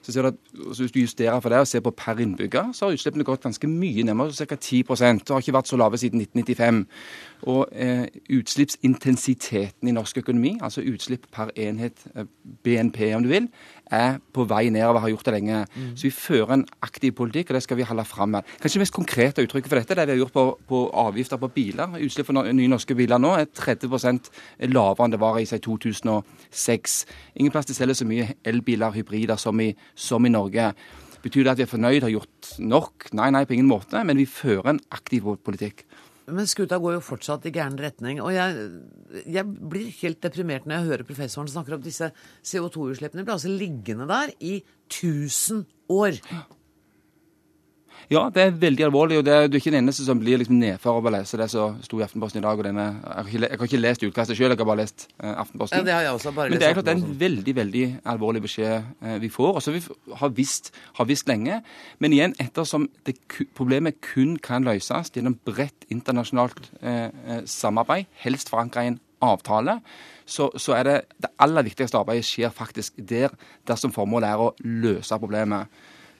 så ser du at Hvis du justerer for det og ser på per innbygger, så har utslippene gått ganske mye nærmere, ca. 10% Det har ikke vært så lave siden 1995. Og eh, utslippsintensiteten i norsk økonomi, altså utslipp per enhet eh, BNP om du vil, er på vei nedover, har gjort det lenge. Mm. Så vi fører en aktiv politikk, og det skal vi holde fram med. Kanskje det mest konkrete uttrykket for dette er det vi har gjort på, på avgifter på biler. Utslipp for nye norske biler nå er 30% lavere enn det var i seg 2006. Ingen plass til å selge så mye elbiler, hybrider, som i, som i Norge. Betyr det at vi er fornøyd, har gjort nok? Nei, nei, på ingen måte. Men vi fører en aktiv politikk. Men skuta går jo fortsatt i gæren retning. Og jeg, jeg, blir helt deprimert når jeg hører professoren snakke om disse CO2-utslippene. De blir altså liggende der i 1000 år. Ja, det er veldig alvorlig. og det er, Du er ikke den eneste som blir liksom nedfor av å lese det som sto i Aftenposten i dag. og denne, jeg, har ikke, ikke lest utkastet sjøl, jeg har bare lest eh, Aftenposten. Ja, det har jeg også, bare Men det er klart det er en veldig veldig alvorlig beskjed eh, vi får, og som vi har visst, har visst lenge. Men igjen, ettersom det, problemet kun kan løses gjennom bredt internasjonalt eh, eh, samarbeid, helst forankra i en avtale, så, så, er det det aller viktigste arbeidet skjer faktisk der, dersom formålet er å løse problemet.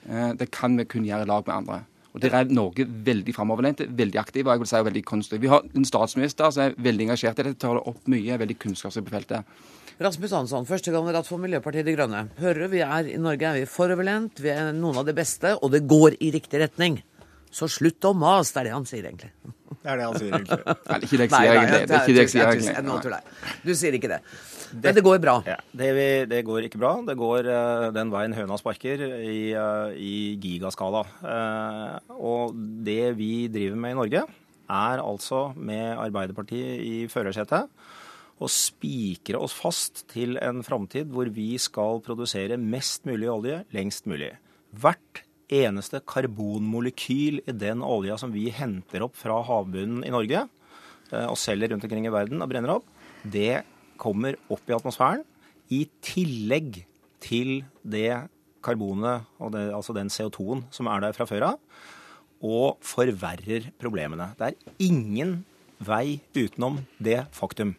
Eh, det kan vi kun gjøre i lag med andre. Og Der er Norge veldig framoverlent, veldig aktiv og jeg vil si veldig konstruktiv. Vi har en statsminister som er veldig engasjert i dette, tar det opp mye, er veldig kunnskapsrik på feltet. Rasmus Hansson, førstekandidat for Miljøpartiet De Grønne. Hører vi er I Norge er vi foroverlent, vi er noen av de beste, og det går i riktig retning. Så slutt å mase, det er det han sier egentlig. Det er det han sier egentlig. Nei, det er ikke det jeg sier egentlig. Det er ikke det jeg sier egentlig. Nå tuller jeg. Du sier ikke det. Men det går bra? Ja, det, vi, det, går ikke bra. Det går uh, den veien høna sparker i, uh, i gigaskala. Uh, og det vi driver med i Norge, er altså med Arbeiderpartiet i førersetet å spikre oss fast til en framtid hvor vi skal produsere mest mulig olje lengst mulig. Hvert eneste karbonmolekyl i den olja som vi henter opp fra havbunnen i Norge eh, og selger rundt omkring i verden og brenner opp, det kommer opp i atmosfæren i tillegg til det karbonet, det, altså den CO2-en som er der fra før av, og forverrer problemene. Det er ingen vei utenom det faktum.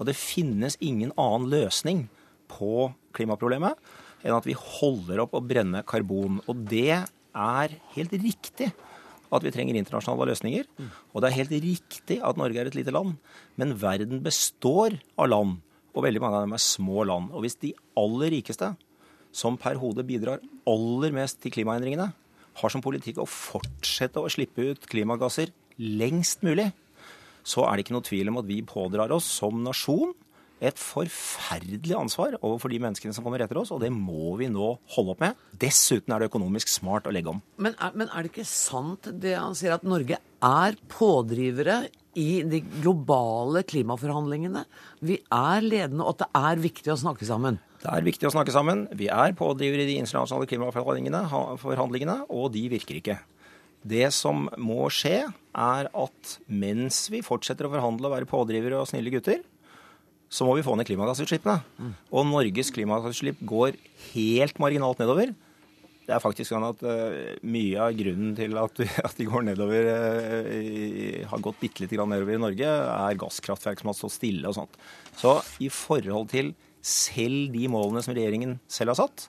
Og det finnes ingen annen løsning på klimaproblemet enn at vi holder opp å brenne karbon. Og det er helt riktig at vi trenger internasjonale løsninger. Og det er helt riktig at Norge er et lite land. Men verden består av land, og veldig mange av dem er små land. Og hvis de aller rikeste, som per hode bidrar aller mest til klimaendringene, har som politikk å fortsette å slippe ut klimagasser lengst mulig, så er det ikke noe tvil om at vi pådrar oss som nasjon et forferdelig ansvar overfor de menneskene som kommer etter oss, og det må vi nå holde opp med. Dessuten er det økonomisk smart å legge om. Men er, men er det ikke sant det han sier, at Norge er pådrivere i de globale klimaforhandlingene? Vi er ledende, og at det er viktig å snakke sammen? Det er viktig å snakke sammen. Vi er pådrivere i de internasjonale klimaforhandlingene, og de virker ikke. Det som må skje, er at mens vi fortsetter å forhandle og være pådrivere og snille gutter, så må vi få ned klimagassutslippene. Mm. Og Norges klimagassutslipp går helt marginalt nedover. Det er faktisk sånn at uh, mye av grunnen til at, at de går nedover, uh, har gått bitte lite grann nedover i Norge, er gasskraftverk som har stått stille og sånt. Så i forhold til selv de målene som regjeringen selv har satt,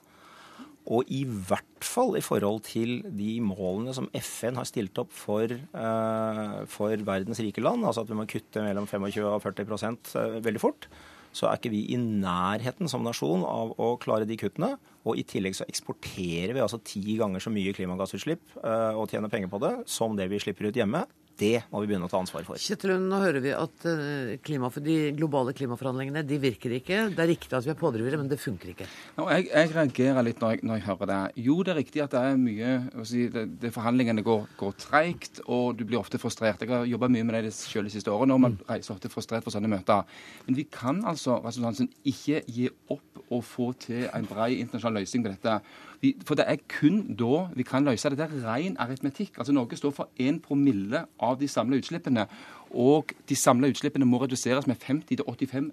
og i hvert fall i forhold til de målene som FN har stilt opp for, uh, for verdens rike land, altså at vi må kutte mellom 25 og 40 uh, veldig fort, så er ikke vi i nærheten som nasjon av å klare de kuttene. Og i tillegg så eksporterer vi altså ti ganger så mye klimagassutslipp uh, og tjener penger på det som det vi slipper ut hjemme. Det må vi begynne å ta ansvar for. Kjetil nå hører vi at eh, klima, de globale klimaforhandlingene de virker ikke. Det er riktig at vi er pådrivere, men det funker ikke. No, jeg, jeg, reagerer litt når jeg, når jeg, hører det. Jo, det er riktig at det er mye si, det, det Forhandlingene går, går treigt, og du blir ofte frustrert. Jeg har jobba mye med det selv de siste årene, og man reiser ofte frustrert for sånne møter. Men vi kan altså Hansen, ikke gi opp å få til en bred internasjonal løsning på dette. Vi, for det er kun da vi kan løse det. Det er ren aritmetikk. Altså Norge står for 1 promille av de samla utslippene. Og de samla utslippene må reduseres med 50-85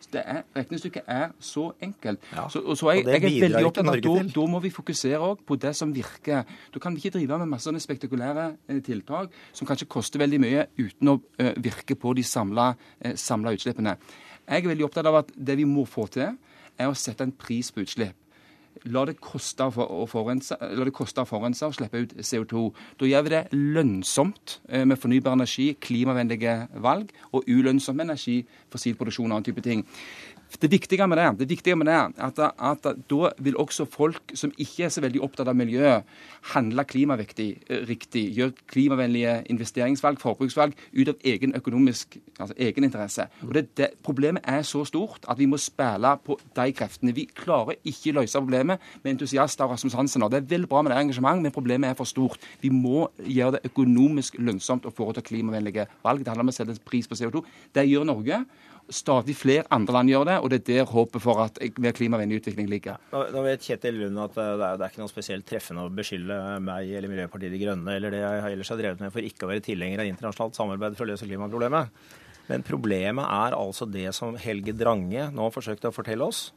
så det er, Regnestykket er så enkelt. Ja, så, og så jeg, jeg, jeg er veldig opptatt av at da, må vi fokusere på det som virker. Da kan vi ikke drive med masse spektakulære eh, tiltak som kanskje koster veldig mye, uten å eh, virke på de samla eh, utslippene. Jeg er veldig opptatt av at det vi må få til, er å sette en pris på utslipp. La det koste å forurense, å slippe ut CO2. Da gjør vi det lønnsomt eh, med fornybar energi, klimavennlige valg, og ulønnsomt med energi, fossilproduksjon og annen type ting. Det viktige med det, det viktige med det er at, at, da vil også folk som ikke er så veldig opptatt av miljø, handle klimavektig eh, riktig, gjøre klimavennlige investeringsvalg, forbruksvalg, ut av egen økonomisk altså egen interesse. Og det, det, Problemet er så stort at vi må spille på de kreftene. Vi klarer ikke å løse problemet med entusiaster og Rasmus Hansen. Det er vel bra med det engasjement, men problemet er for stort. Vi må gjøre det økonomisk lønnsomt å foreta klimavennlige valg. Det handler om å sette pris på CO2. Det gjør Norge. Stadig flere andre land gjør det, og det er der håpet for at mer klimavennlig utvikling ligger. Nå vet Kjetil Lund at eh, det er, det er ikke noe spesielt treffende å beskylde meg eller Miljøpartiet De Grønne eller det jeg ellers har drevet med for ikke å være tilhenger av internasjonalt samarbeid for å løse klimaproblemet. Men problemet er altså det som Helge Drange nå forsøkte å fortelle oss,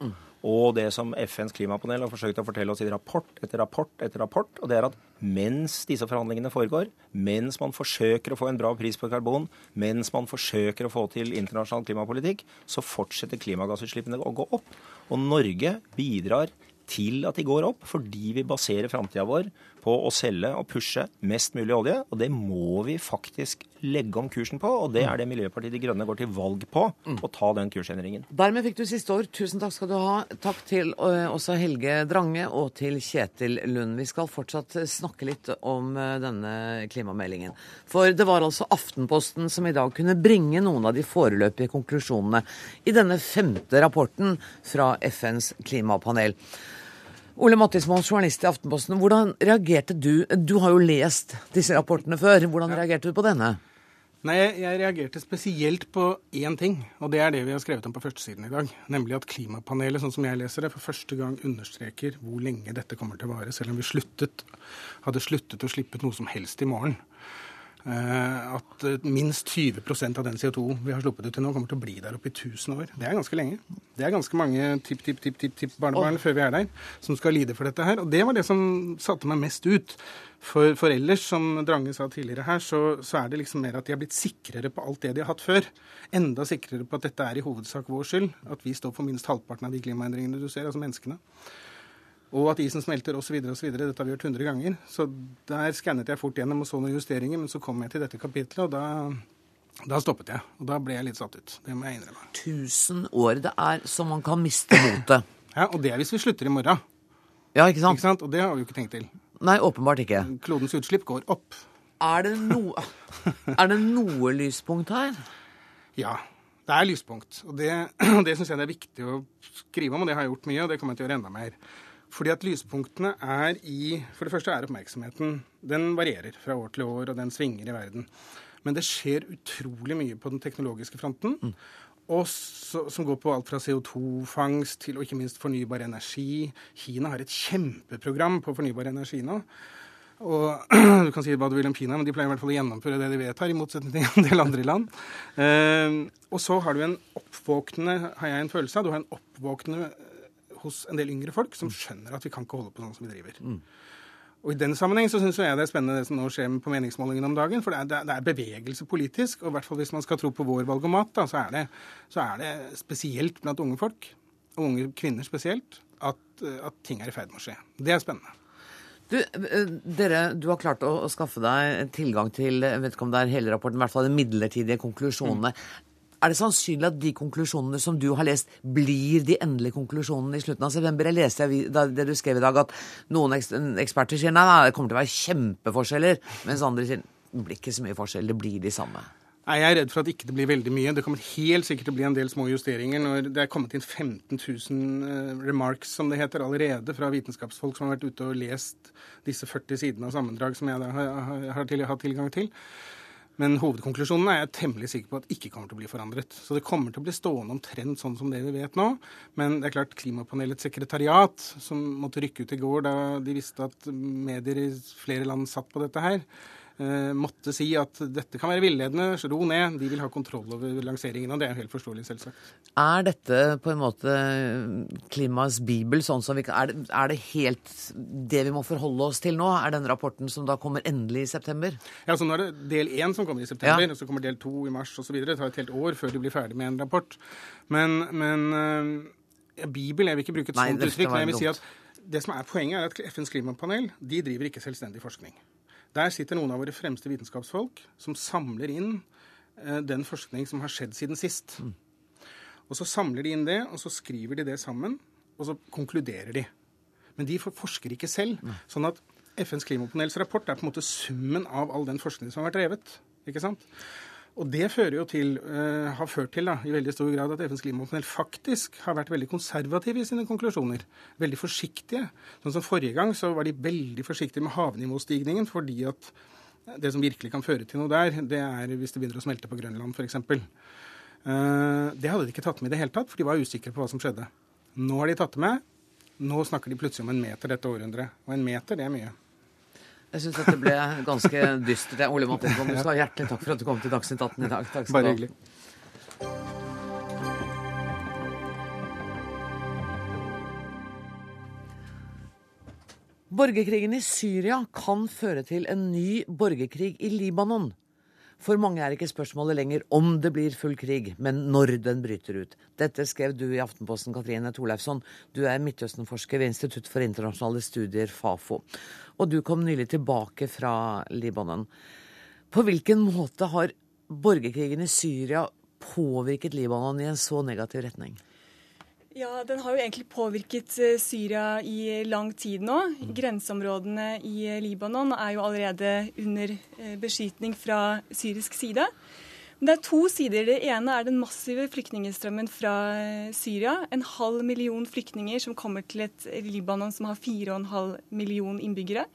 og det som FNs klimapanel har forsøkt å fortelle oss i rapport etter rapport etter rapport, og det er at mens disse forhandlingene foregår, mens man forsøker å få en bra pris på karbon, mens man forsøker å få til internasjonal klimapolitikk, så fortsetter klimagassutslippene å gå opp. Og Norge bidrar til at de går opp, fordi vi baserer framtida vår på å selge og pushe mest mulig olje. Og det må vi faktisk legge om kursen på, og det er det Miljøpartiet De Grønne går til valg på. Å ta den kursendringen. Dermed fikk du siste ord. Tusen takk skal du ha. Takk til uh, også Helge Drange og til Kjetil Lund. Vi skal fortsatt snakke litt om uh, denne klimameldingen. For det var altså Aftenposten som i dag kunne bringe noen av de foreløpige konklusjonene i denne femte rapporten fra FNs klimapanel. Ole Mattismoen, journalist i Aftenposten. Hvordan reagerte du? Du har jo lest disse rapportene før. Hvordan reagerte du på denne? Nei, jeg reagerte spesielt på én ting, og det er det vi har skrevet om på førstesiden i dag. Nemlig at klimapanelet, sånn som jeg leser det, for første gang understreker hvor lenge dette kommer til å vare, selv om vi sluttet, hadde sluttet å slippe noe som helst i morgen. Eh, at eh, minst 20% av den CO2 vi har sluppet ut til nå, kommer til å bli der oppe i 1000 år. Det er ganske lenge. Det er ganske mange tipp-tipp-tipp-tipp-barnebarn før vi er der, som skal lide for dette her. Og det var det som satte meg mest ut. For, for ellers, som Drange sa tidligere her, så, så, er det liksom mer at de har blitt sikrere på alt det de har hatt før. Enda sikrere på at dette er i hovedsak vår skyld. At vi står for minst halvparten av de klimaendringene du ser, altså menneskene og at isen smelter osv. osv. Dette har vi gjort 100 ganger. Så der skannet jeg fort gjennom og så noen justeringer, men så kom jeg til dette kapitlet, og da, da stoppet jeg. Og da ble jeg litt satt ut. Det må jeg innrømme. 1000 år. Det er som man kan miste motet. Ja, og det er hvis vi slutter i morgen. Ja, ikke sant? Ikke sant? Og det har vi jo ikke tenkt til. Nei, åpenbart ikke. Klodens utslipp går opp. Er det, no... er det noe lyspunkt her? Ja, det er lyspunkt. Og det, det syns jeg det er viktig å skrive om, og det har jeg gjort mye, og det kommer jeg til å gjøre enda mer. Fordi at lyspunktene er i For det første er oppmerksomheten Den varierer fra år til år, og den svinger i verden. Men det skjer utrolig mye på den teknologiske fronten. Mm. Og så, som går på alt fra CO2-fangst til og ikke minst fornybar energi. Kina har et kjempeprogram på fornybar energi nå. Og Du kan si hva du vil om Kina, men de pleier i hvert fall å gjennomføre det de vedtar, i motsetning til en del andre land. Uh, og så har du en oppvåknende, har jeg en følelse av, du har en oppvåknende hos en del yngre folk som skjønner at vi kan ikke holde på sånn som vi driver. Mm. Og I den sammenheng så syns jeg det er spennende det som nå skjer på meningsmålingene om dagen. For det er, det er, bevegelse politisk. Og i hvert fall hvis man skal tro på vår valgomat, da, så, er det, så er det spesielt blant unge folk, og unge kvinner spesielt, at, at ting er i ferd med å skje. Det er spennende. Du, eh, dere, du har klart å, å, skaffe deg tilgang til jeg vet ikke om det er hele rapporten, i hvert fall de midlertidige konklusjonene. Mm. Er det sannsynlig at de konklusjonene som du har lest, blir de endelige konklusjonene i slutten av september? Jeg leste det du skrev i dag, at noen eksperter sier nei, det kommer til å være kjempeforskjeller, mens andre sier det blir ikke så mye forskjell, det blir de samme. Nei, Jeg er redd for at ikke det blir veldig mye. Det kommer helt sikkert til å bli en del små justeringer når det er kommet inn 15 000 eh, remarks, som det heter, allerede fra vitenskapsfolk som har vært ute og lest disse 40 sidene av sammendrag som jeg har hatt tilgang til. Men hovedkonklusjonen er jeg temmelig sikker på at ikke kommer til å bli forandret. Så det kommer til å bli stående omtrent sånn som det vi vet nå. Men det er klart klimapanelets sekretariat, som måtte rykke ut i går da de visste at medier i flere land satt på dette her, måtte si at dette kan være villedende, ro ned, de vil ha kontroll over lanseringen. Og det er helt forståelig, selvsagt. Er dette på en måte klimaets bibel, sånn som vi kan, er, det, er det helt det vi må forholde oss til nå? Er den rapporten som da kommer endelig i september? Ja, så nå er det del én som kommer i september, ja. og så kommer del to i mars osv. Det tar et helt år før de blir ferdig med en rapport. Men, men ja, Bibel Jeg vil ikke bruke et sånt uttrykk, men jeg vil si at det som er poenget, er at FNs klimapanel de driver ikke selvstendig forskning. Der sitter noen av våre fremste vitenskapsfolk som samler inn eh, den forskning som har skjedd siden sist. Mm. Og så samler de inn det, og så skriver de det sammen, og så konkluderer de. Men de forsker ikke selv. Mm. Sånn at FNs klimapanels rapport er på en måte summen av all den forskningen som har vært drevet. ikke sant? Og det til, uh, har ført til da, i veldig stor grad at FNs klimapanel faktisk har vært veldig konservative i sine konklusjoner. Veldig forsiktige. Sånn som Forrige gang så var de veldig forsiktige med havnivåstigningen fordi at det som virkelig kan føre til noe der, det er hvis det begynner å smelte på Grønland f.eks. Uh, det hadde de ikke tatt med i det hele tatt, for de var usikre på hva som skjedde. Nå har de tatt det med. Nå snakker de plutselig om en meter dette århundret. Og en meter, det er mye. Jeg syns dette ble ganske dystert. Ole Martinsson, du skal ha hjertelig takk for at du kom til Dagsnytt 18 i dag. Takk skal Bare hyggelig. Borgerkrigen i Syria kan føre til en ny borgerkrig i Libanon. For mange er ikke spørsmålet lenger om det blir full krig, men når den bryter ut. Dette skrev du i Aftenposten, Katrine Thorleifsson. Du er Midtøsten-forsker ved Institutt for internasjonale studier, Fafo. Og du kom nylig tilbake fra Libanon. På hvilken måte har borgerkrigen i Syria påvirket Libanon i en så negativ retning? Ja, Den har jo egentlig påvirket eh, Syria i lang tid nå. Grenseområdene i Libanon er jo allerede under eh, beskytning fra syrisk side. Men det er to sider. Det ene er den massive flyktningstrømmen fra eh, Syria. En halv million flyktninger som kommer til et Libanon som har 4,5 million innbyggere.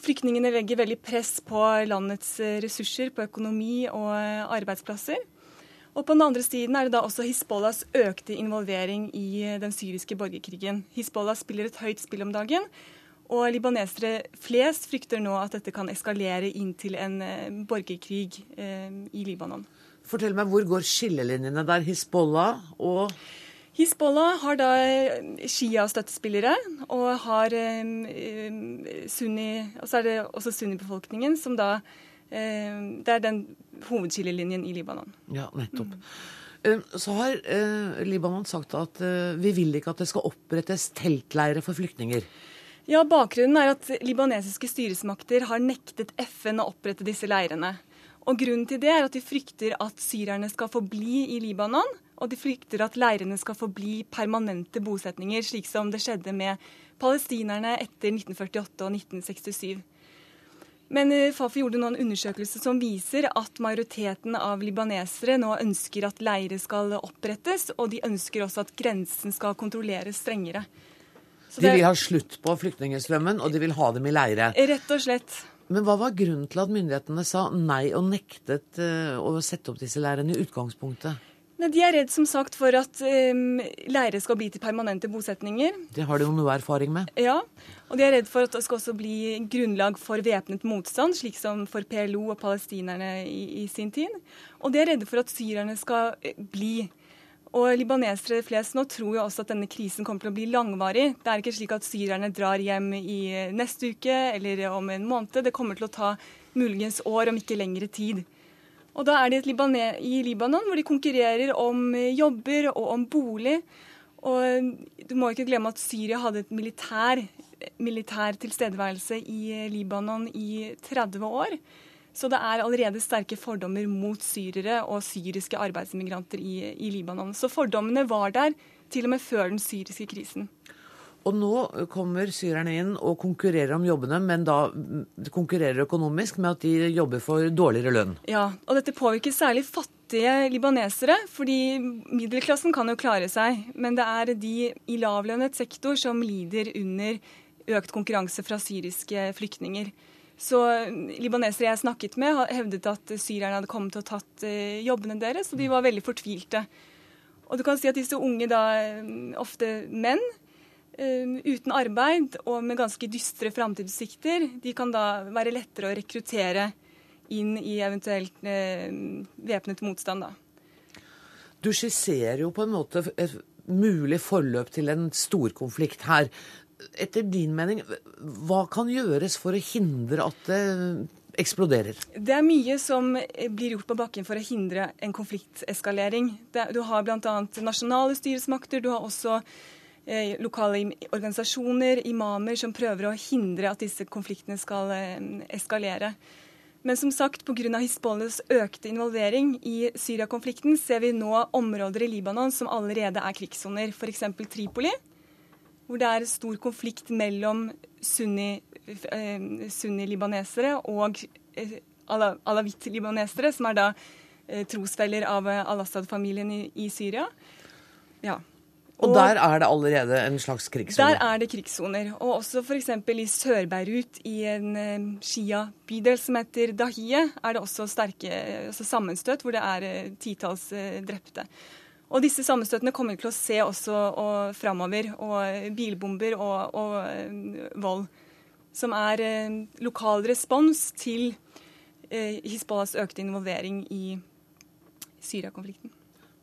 Flyktningene legger veldig press på landets ressurser, på økonomi og arbeidsplasser. Og på den andre siden er det da også Hizbollahs økte involvering i eh, den syriske borgerkrigen. Hizbollah spiller et høyt spill om dagen, og libanesere flest frykter nå at dette kan eskalere inn til en eh, borgerkrig eh, i Libanon. Fortell meg, Hvor går skillelinjene der? Hizbollah og Hizbollah har da eh, Shia-støttespillere, og har eh, sunni, og så er det også sunnibefolkningen som da Eh, det er den hovedskillelinjen i Libanon. Ja, nettopp. Så har eh, Libanon sagt at eh, vi vil ikke at det skal opprettes teltleirer for flyktninger. Ja, Bakgrunnen er at libanesiske styresmakter har nektet FN å opprette disse leirene. Og Grunnen til det er at de frykter at syrerne skal forbli i Libanon, og de frykter at leirene skal forbli permanente bosetninger, slik som det skjedde med palestinerne etter 1948 og 1967. Men eh, Fafi gjorde nå en undersøkelse som viser at majoriteten av libanesere nå ønsker at leire skal opprettes, og de ønsker også at grensen skal kontrolleres strengere. Så de vil ha slutt på flyktningstrømmen, og de vil ha dem i leire? Rett og slett. Men hva var grunnen til at myndighetene sa nei og nektet eh, å sette opp disse leirene i utgangspunktet? De er redd som sagt for at um, leire skal bli til permanente bosetninger. Det har de jo noe erfaring med? Ja, og de er redd for at det skal også bli grunnlag for væpnet motstand, slik som for PLO og palestinerne i, i sin tid. Og de er redde for at syrerne skal eh, bli. Og libanesere flest nå tror jo også at denne krisen kommer til å bli langvarig. Det er ikke slik at syrerne drar hjem i eh, neste uke eller om en måned. Det kommer til å ta muligens år, om ikke lengre tid. Og da er de i Libanon hvor de konkurrerer om eh, jobber og om bolig. Og du må ikke glemme at Syria hadde et militær, militær tilstedeværelse i eh, Libanon i 30 år. Så det er allerede sterke fordommer mot syrere og syriske arbeidsimmigranter i, i Libanon. Så fordommene var der til og med før den syriske krisen. Og nå kommer syrerne inn og konkurrerer om jobbene, men da konkurrerer økonomisk med at de jobber for dårligere lønn. Ja, og dette påvirker særlig fattige libanesere, fordi middelklassen kan jo klare seg. Men det er de i lavlønnet sektor som lider under økt konkurranse fra syriske flyktninger. Så libanesere jeg snakket med, hevdet at syrerne hadde kommet og tatt eh, jobbene deres, og de var veldig fortvilte. Og du kan si at disse unge, da, ofte menn, uten arbeid og med ganske dystre framtidssikter, de kan da være lettere å rekruttere inn i eventuelt eh, væpnet motstand. da. Du skisserer jo på en måte et mulig forløp til en storkonflikt her. Etter din mening, hva kan gjøres for å hindre at det eksploderer? Det er mye som blir gjort på bakken for å hindre en konflikteskalering. Du har bl.a. nasjonale styresmakter, du har også lokale organisasjoner, imamer, som prøver å hindre at disse konfliktene skal eh, eskalere. Men som sagt, pga. Hizbollahs økte involvering i Syria-konflikten ser vi nå områder i Libanon som allerede er krigssoner, f.eks. Tripoli, hvor det er stor konflikt mellom sunni-libanesere sunni og eh, alawitt-libanesere, som er da eh, trosfeller av Al-Assad-familien i, i, Syria. Ja. Og, der er det allerede en slags krigssone? Der er det krigssoner. Og også f.eks. i Sør-Beirut, i en uh, Shia-bydel som heter Dahie, er det også sterke altså sammenstøt hvor det er uh, titalls uh, drepte. Og disse sammenstøtene kommer vi til å se også og, framover. Og bilbomber og, og vold. Som er lokal respons til Hizbollahs økte involvering i Syria-konflikten.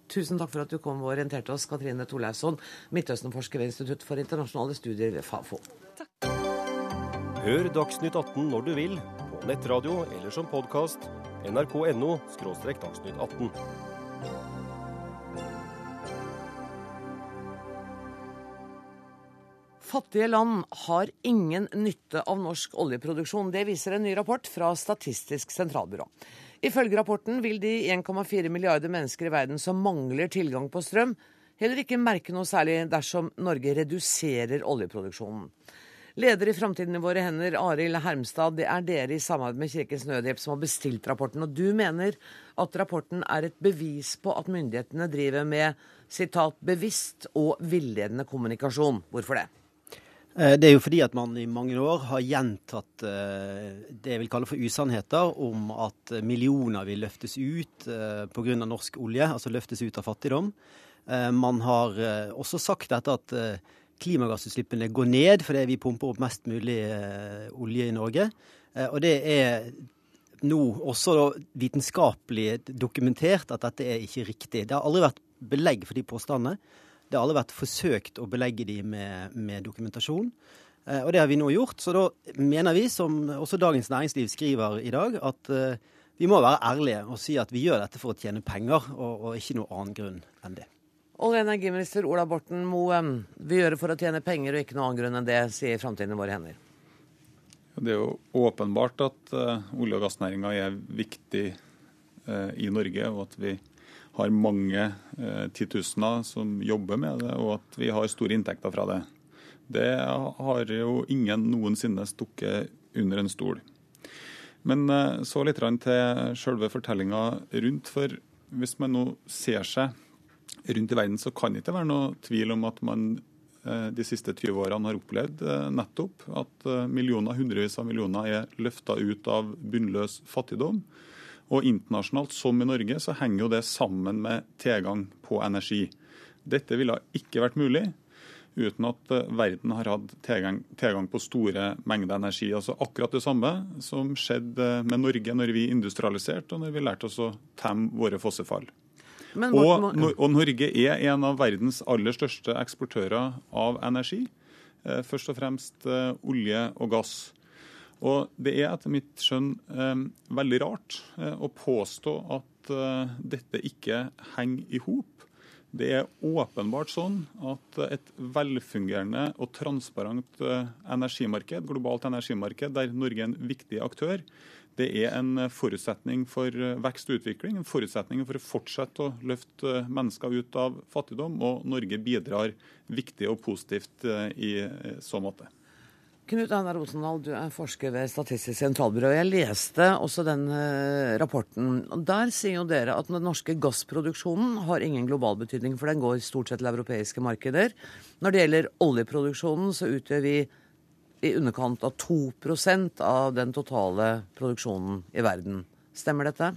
Tusen takk for at du kom og orienterte oss, Katrine Torleifsson, Midtøsten-forsker ved Institutt for internasjonale studier ved Fafo. Takk. Hør Dagsnytt 18 når du vil, på nettradio eller som podkast. nrk.no – dagsnytt 18. Fattige land har ingen nytte av norsk oljeproduksjon. Det viser en ny rapport fra Statistisk sentralbyrå. Ifølge rapporten vil de 1,4 milliarder mennesker i verden som mangler tilgang på strøm, heller ikke merke noe særlig dersom Norge reduserer oljeproduksjonen. Leder i Framtiden i våre hender, Arild Hermstad, det er dere i samarbeid med Kirkens Nødhjelp som har bestilt rapporten. Og du mener at rapporten er et bevis på at myndighetene driver med sitat, bevisst og villedende kommunikasjon. Hvorfor det? Eh, det er jo fordi at man i mange år har gjentatt eh, det jeg vil kalle for usannheter om at millioner vil løftes ut eh, pga. norsk olje, altså løftes ut av fattigdom. Man har også sagt dette at klimagassutslippene går ned fordi vi pumper opp mest mulig olje i Norge. Og det er nå også vitenskapelig dokumentert at dette er ikke riktig. Det har aldri vært belegg for de påstandene. Det har aldri vært forsøkt å belegge de med, med dokumentasjon. Eh, og det har vi nå gjort. Så da mener vi, som også Dagens Næringsliv skriver i dag, at eh, vi må være ærlige og si at vi gjør dette for å tjene penger, og, og ikke noe annen grunn enn det. Olje- og energiminister Ola Borten Moe, vi gjør det for å tjene penger og ikke noe annen grunn enn det, sier Framtiden i våre hender. Det er jo åpenbart at uh, olje- og gassnæringa er viktig uh, i Norge, og at vi har mange eh, titusener som jobber med det, og at vi har store inntekter fra det. Det har jo ingen noensinne stukket under en stol. Men eh, så litt til selve fortellinga rundt. For hvis man nå ser seg rundt i verden, så kan det ikke være noe tvil om at man eh, de siste 20 årene har opplevd nettopp at millioner, hundrevis av millioner er løfta ut av bunnløs fattigdom og internasjonalt, som i Norge, så henger jo det sammen med tilgang på energi. Dette ville ikke vært mulig uten at eh, verden har hatt tilgang, tilgang, på store mengder energi. Altså akkurat det samme som skjedde med Norge når vi industrialiserte og når vi lærte oss å temme våre fossefall. Men, og, og, Norge er en av verdens aller største eksportører av energi. Eh, først og fremst eh, olje og gass. Og Det er etter mitt skjønn eh, veldig rart eh, å påstå at eh, dette ikke henger i hop. Det er åpenbart sånn at et velfungerende og transparent energimarked, globalt energimarked, der Norge er en viktig aktør, det er en forutsetning for vekst og utvikling. En forutsetning for å fortsette å løfte mennesker ut av fattigdom. Og Norge bidrar viktig og positivt i så måte. Knut Einar Rosendal, du er forsker ved Statistisk sentralbyrå. Jeg leste også den uh, rapporten. Der sier jo dere at den norske gassproduksjonen har ingen global betydning, for den går stort sett til europeiske markeder. Når det gjelder oljeproduksjonen, så utgjør vi i underkant av 2% av den totale produksjonen i verden. Stemmer dette?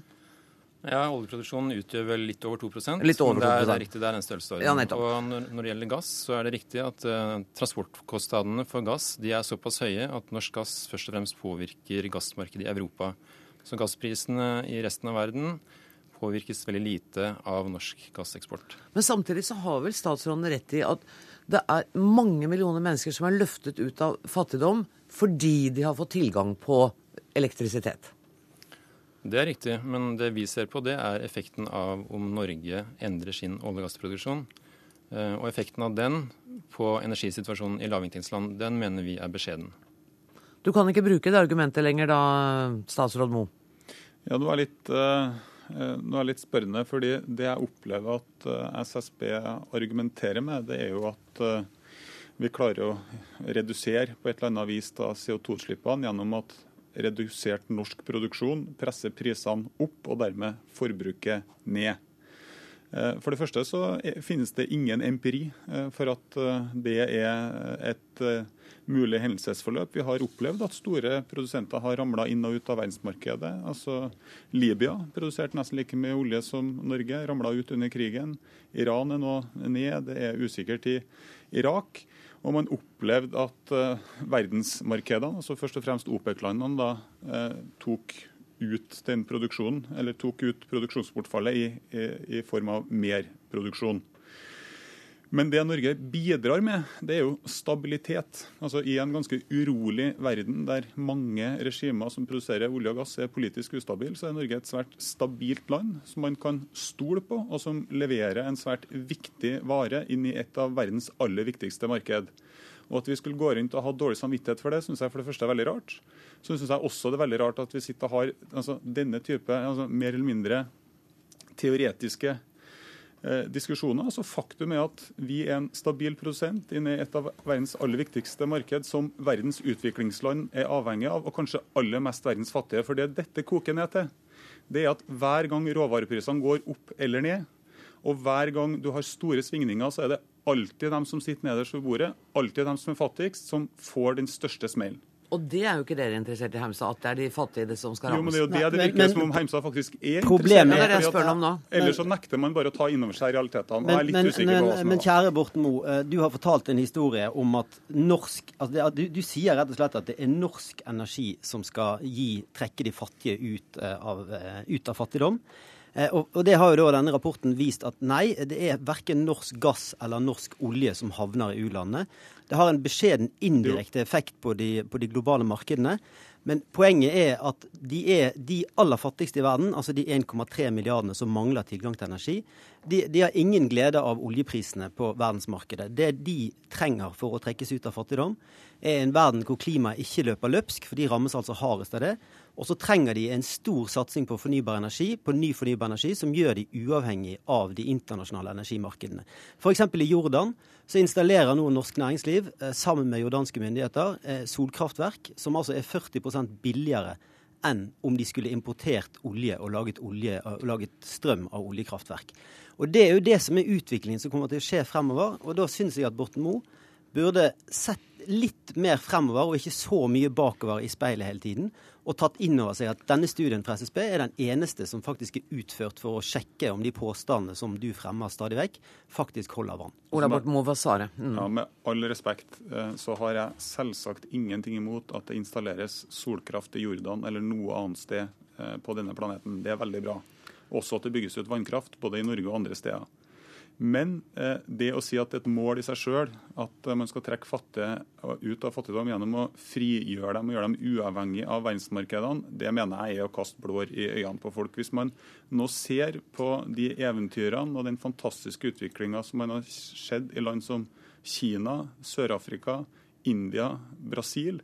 Ja, Oljeproduksjonen utgjør vel litt over 2 Litt over 2 det er, det er riktig, det er den størrelsesorden. Ja, og når, når, det gjelder gass, så er det riktig at uh, transportkostnadene for gass de er såpass høye at norsk gass først og fremst påvirker gassmarkedet i Europa. Så gassprisene i resten av verden påvirkes veldig lite av norsk gasseksport. Men samtidig så har vel statsråden rett i at det er mange millioner mennesker som er løftet ut av fattigdom fordi de har fått tilgang på elektrisitet? Det er riktig, men det vi ser på, det er effekten av om Norge endrer sin olje- og gassproduksjon. Eh, og effekten av den på energisituasjonen i lavinntektsland, den mener vi er beskjeden. Du kan ikke bruke det argumentet lenger da, statsråd Moe? Ja, du er litt, uh, du er litt spørrende. fordi det jeg opplever at SSB argumenterer med, det er jo at vi klarer å redusere på et eller annet vis CO2-utslippene gjennom at redusert norsk produksjon presser prisene opp, og dermed forbruket ned. Eh, for det første så finnes det ingen empiri eh, for at eh, det er et mulig hendelsesforløp. Vi har opplevd at store produsenter har ramla inn og ut av verdensmarkedet. Altså Libya produserte nesten like mye olje som Norge, ramla ut under krigen. Iran er nå ned, det er usikkert i Irak. Og man opplevde at eh, verdensmarkedene, altså først og fremst OPEC-landene, da eh, tok ut den produksjonen, eller tok ut produksjonsbortfallet i, i, i form av mer produksjon. Men det Norge bidrar med, det er jo stabilitet. Altså I en ganske urolig verden der mange regimer som produserer olje og gass er politisk ustabile, så er Norge et svært stabilt land som man kan stole på, og som leverer en svært viktig vare inn i et av verdens aller viktigste marked. Og At vi skulle gå rundt og ha dårlig samvittighet for det, syns jeg for det første er veldig rart. Så syns jeg også det er veldig rart at vi sitter og har altså, denne type altså, mer eller mindre teoretiske diskusjoner. Altså, faktum er at vi er en stabil produsent inne i et av verdens aller viktigste marked, som verdens utviklingsland er avhengig av, og kanskje aller mest verdens fattige. For det dette koker ned til, det er at hver gang råvareprisene går opp eller ned, og hver gang du har store svingninger, så er det alltid dem som sitter nederst ved bordet, alltid dem som er fattigst, som får den største smellen. Og det er jo ikke dere interessert i, Heimstad, at det er de fattige som skal rammes? Jo, men det er jo det det virker som om Heimstad faktisk er Problemet, interessert i. Det er det jeg spør om nå. Ellers så nekter man bare å ta inn over seg realitetene. og Men, jeg er litt men, usikker på hva som er men kjære Borten Moe, eh, du har fortalt en historie om at norsk altså det, du, du sier rett og slett at det er norsk energi som skal gi, trekke de fattige ut eh, av, eh, ut av fattigdom. Eh, Og, det har jo da denne rapporten vist at nei, det er verken norsk gass eller norsk olje som havner i u-landene. Det har en beskjeden indirekte effekt på de, på de globale markedene. Men poenget er at de er de aller fattigste i verden, altså de 1,3 milliardene som mangler tilgang til energi, de, de har ingen glede av oljeprisene på verdensmarkedet. Det de trenger for å trekkes ut av fattigdom, er en verden hvor klimaet ikke løper løpsk, for de rammes altså hardest av det. Og så trenger de en stor satsing på fornybar energi, på ny fornybar energi, som gjør de uavhengig av de internasjonale energimarkedene. F.eks. i Jordan så installerer nå norsk næringsliv eh, sammen med jordanske myndigheter eh, solkraftverk som altså er 40% billigere enn om de skulle importert olje og laget, olje, og laget strøm av oljekraftverk. Og Det er jo det som er utviklingen som kommer til å skje fremover. Og da syns jeg at Borten Moe burde sett litt mer fremover og ikke så mye bakover i speilet hele tiden. Og tatt inn over seg at denne studien fra SSB er den eneste som faktisk er utført for å sjekke om de påstandene som du fremmer stadig vekk, faktisk holder vann. Ola Borten Moe, hva? Mm. Ja, Med all respekt eh, så har jeg selvsagt ingenting imot at det installeres solkraft i Jordan eller noe annet sted eh, på denne planeten. Det er veldig bra. Også at det bygges ut vannkraft, både i Norge og andre steder. Men eh, det å si at et mål i seg sjøl at eh, man skal trekke fattige ut av fattigdom gjennom å frigjøre dem og gjøre dem uavhengig av verdensmarkedene, det mener jeg er å kaste blår i øynene på folk. Hvis man nå ser på de eventyrene og den fantastiske utviklinga som man har sett i land som Kina, Sør-Afrika, India, Brasil,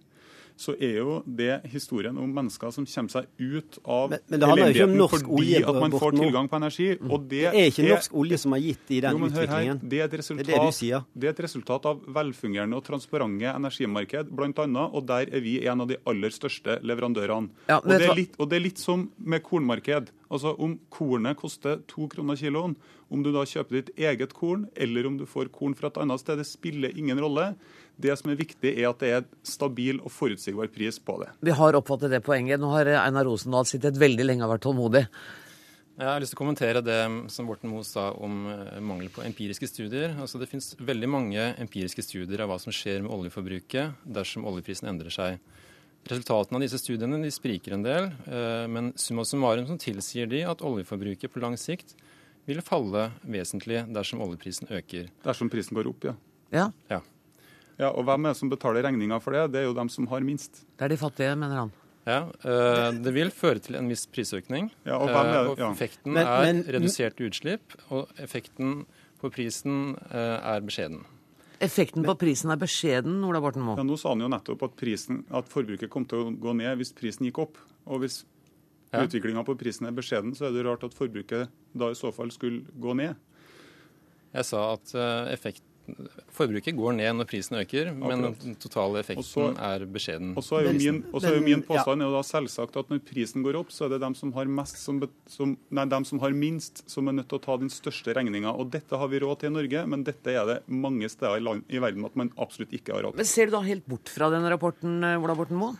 så er jo det historien om mennesker som kommer seg ut av Men, men elendigheten fordi at man får tilgang på energi. Og det, Det er ikke norsk olje som har gitt i den jo, men hør her, utviklingen. Det er, resultat, Det er det er et resultat av velfungerende og transparente energimarked, blant annet, og der er vi en av de aller største leverandørene. Ja, og, det er litt, og det er litt som med kornmarked. Altså Om kornet koster to kroner kiloen, om du da kjøper ditt eget korn, eller om du får korn fra et annet sted, det spiller ingen rolle. Det som er viktig, er at det er stabil og forutsigbar pris på det. Vi har oppfattet det poenget. Nå har Einar Rosendal sittet veldig lenge og vært tålmodig. Jeg har lyst til å kommentere det som Borten Moe sa om eh, mangel på empiriske studier. Altså Det finnes veldig mange empiriske studier av hva som skjer med oljeforbruket dersom oljeprisen endrer seg. Resultatene av disse studiene de spriker en del, eh, men summa summarum som tilsier de at oljeforbruket på lang sikt vil falle vesentlig dersom oljeprisen øker. Dersom prisen går opp, ja. Ja. Ja. Ja, Og hvem er det som betaler regninga for det? Det er jo dem som har minst. Det er de fattige, mener han. Ja, eh, Det vil føre til en viss prisøkning. Ja, og hvem er Eh, ja. effekten Men- er redusert reduserte utslipp, og effekten på prisen eh, er beskjeden. Effekten på prisen er beskjeden, Ola Borten Moe. Ja, Nå sa han jo nettopp at, prisen, at forbruket kom til å gå ned hvis prisen gikk opp. Og hvis Ja. utviklinga på prisen er beskjeden, så er det rart at forbruket da i så fall skulle gå ned. Jeg sa at effekten effekt, forbruket går ned når prisen øker, men Akkurat. den totale effekten Og så- er beskjeden. Og så er jo min, og så er jo min ja. påstand er jo da selvsagt at når prisen går opp, så er det dem som har mest som, som, nei, dem som har minst, som er nødt til å ta den største regninga. Og dette har vi råd til i Norge, men dette er det mange steder i, land, i verden at man absolutt ikke har råd til. Men Ser du da helt bort fra denne rapporten, eh, Ola Borten Moe?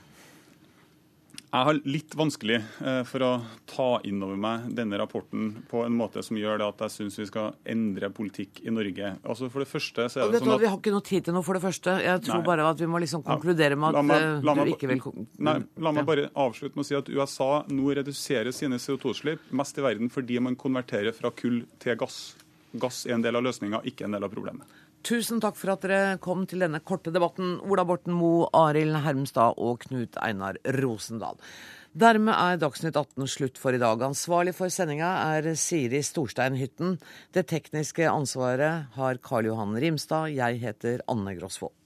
Jeg har litt vanskelig eh, for å ta inn over meg denne rapporten på en måte som gjør det at jeg syns vi skal endre politikk i Norge. Altså For det første så er det sånn at Vi har ikke noe tid til noe, for det første. Jeg tror Nei. bare at vi må liksom konkludere med at meg- du meg ikke vil Nei, la meg Ja. bare avslutte med å si at USA nå reduserer sine CO2-utslipp mest i verden fordi man konverterer fra kull til gass. gass er en del av løsninga, ikke en del av problemet. Tusen takk for at dere kom til denne korte debatten, Ola Borten Moe, Arild Hermstad og Knut Einar Rosendal. Dermed er Dagsnytt 18 slutt for i dag. Ansvarlig for sendinga er Siri Storstein Hytten. Det tekniske ansvaret har Karl Johan Rimstad. Jeg heter Anne Grosvold.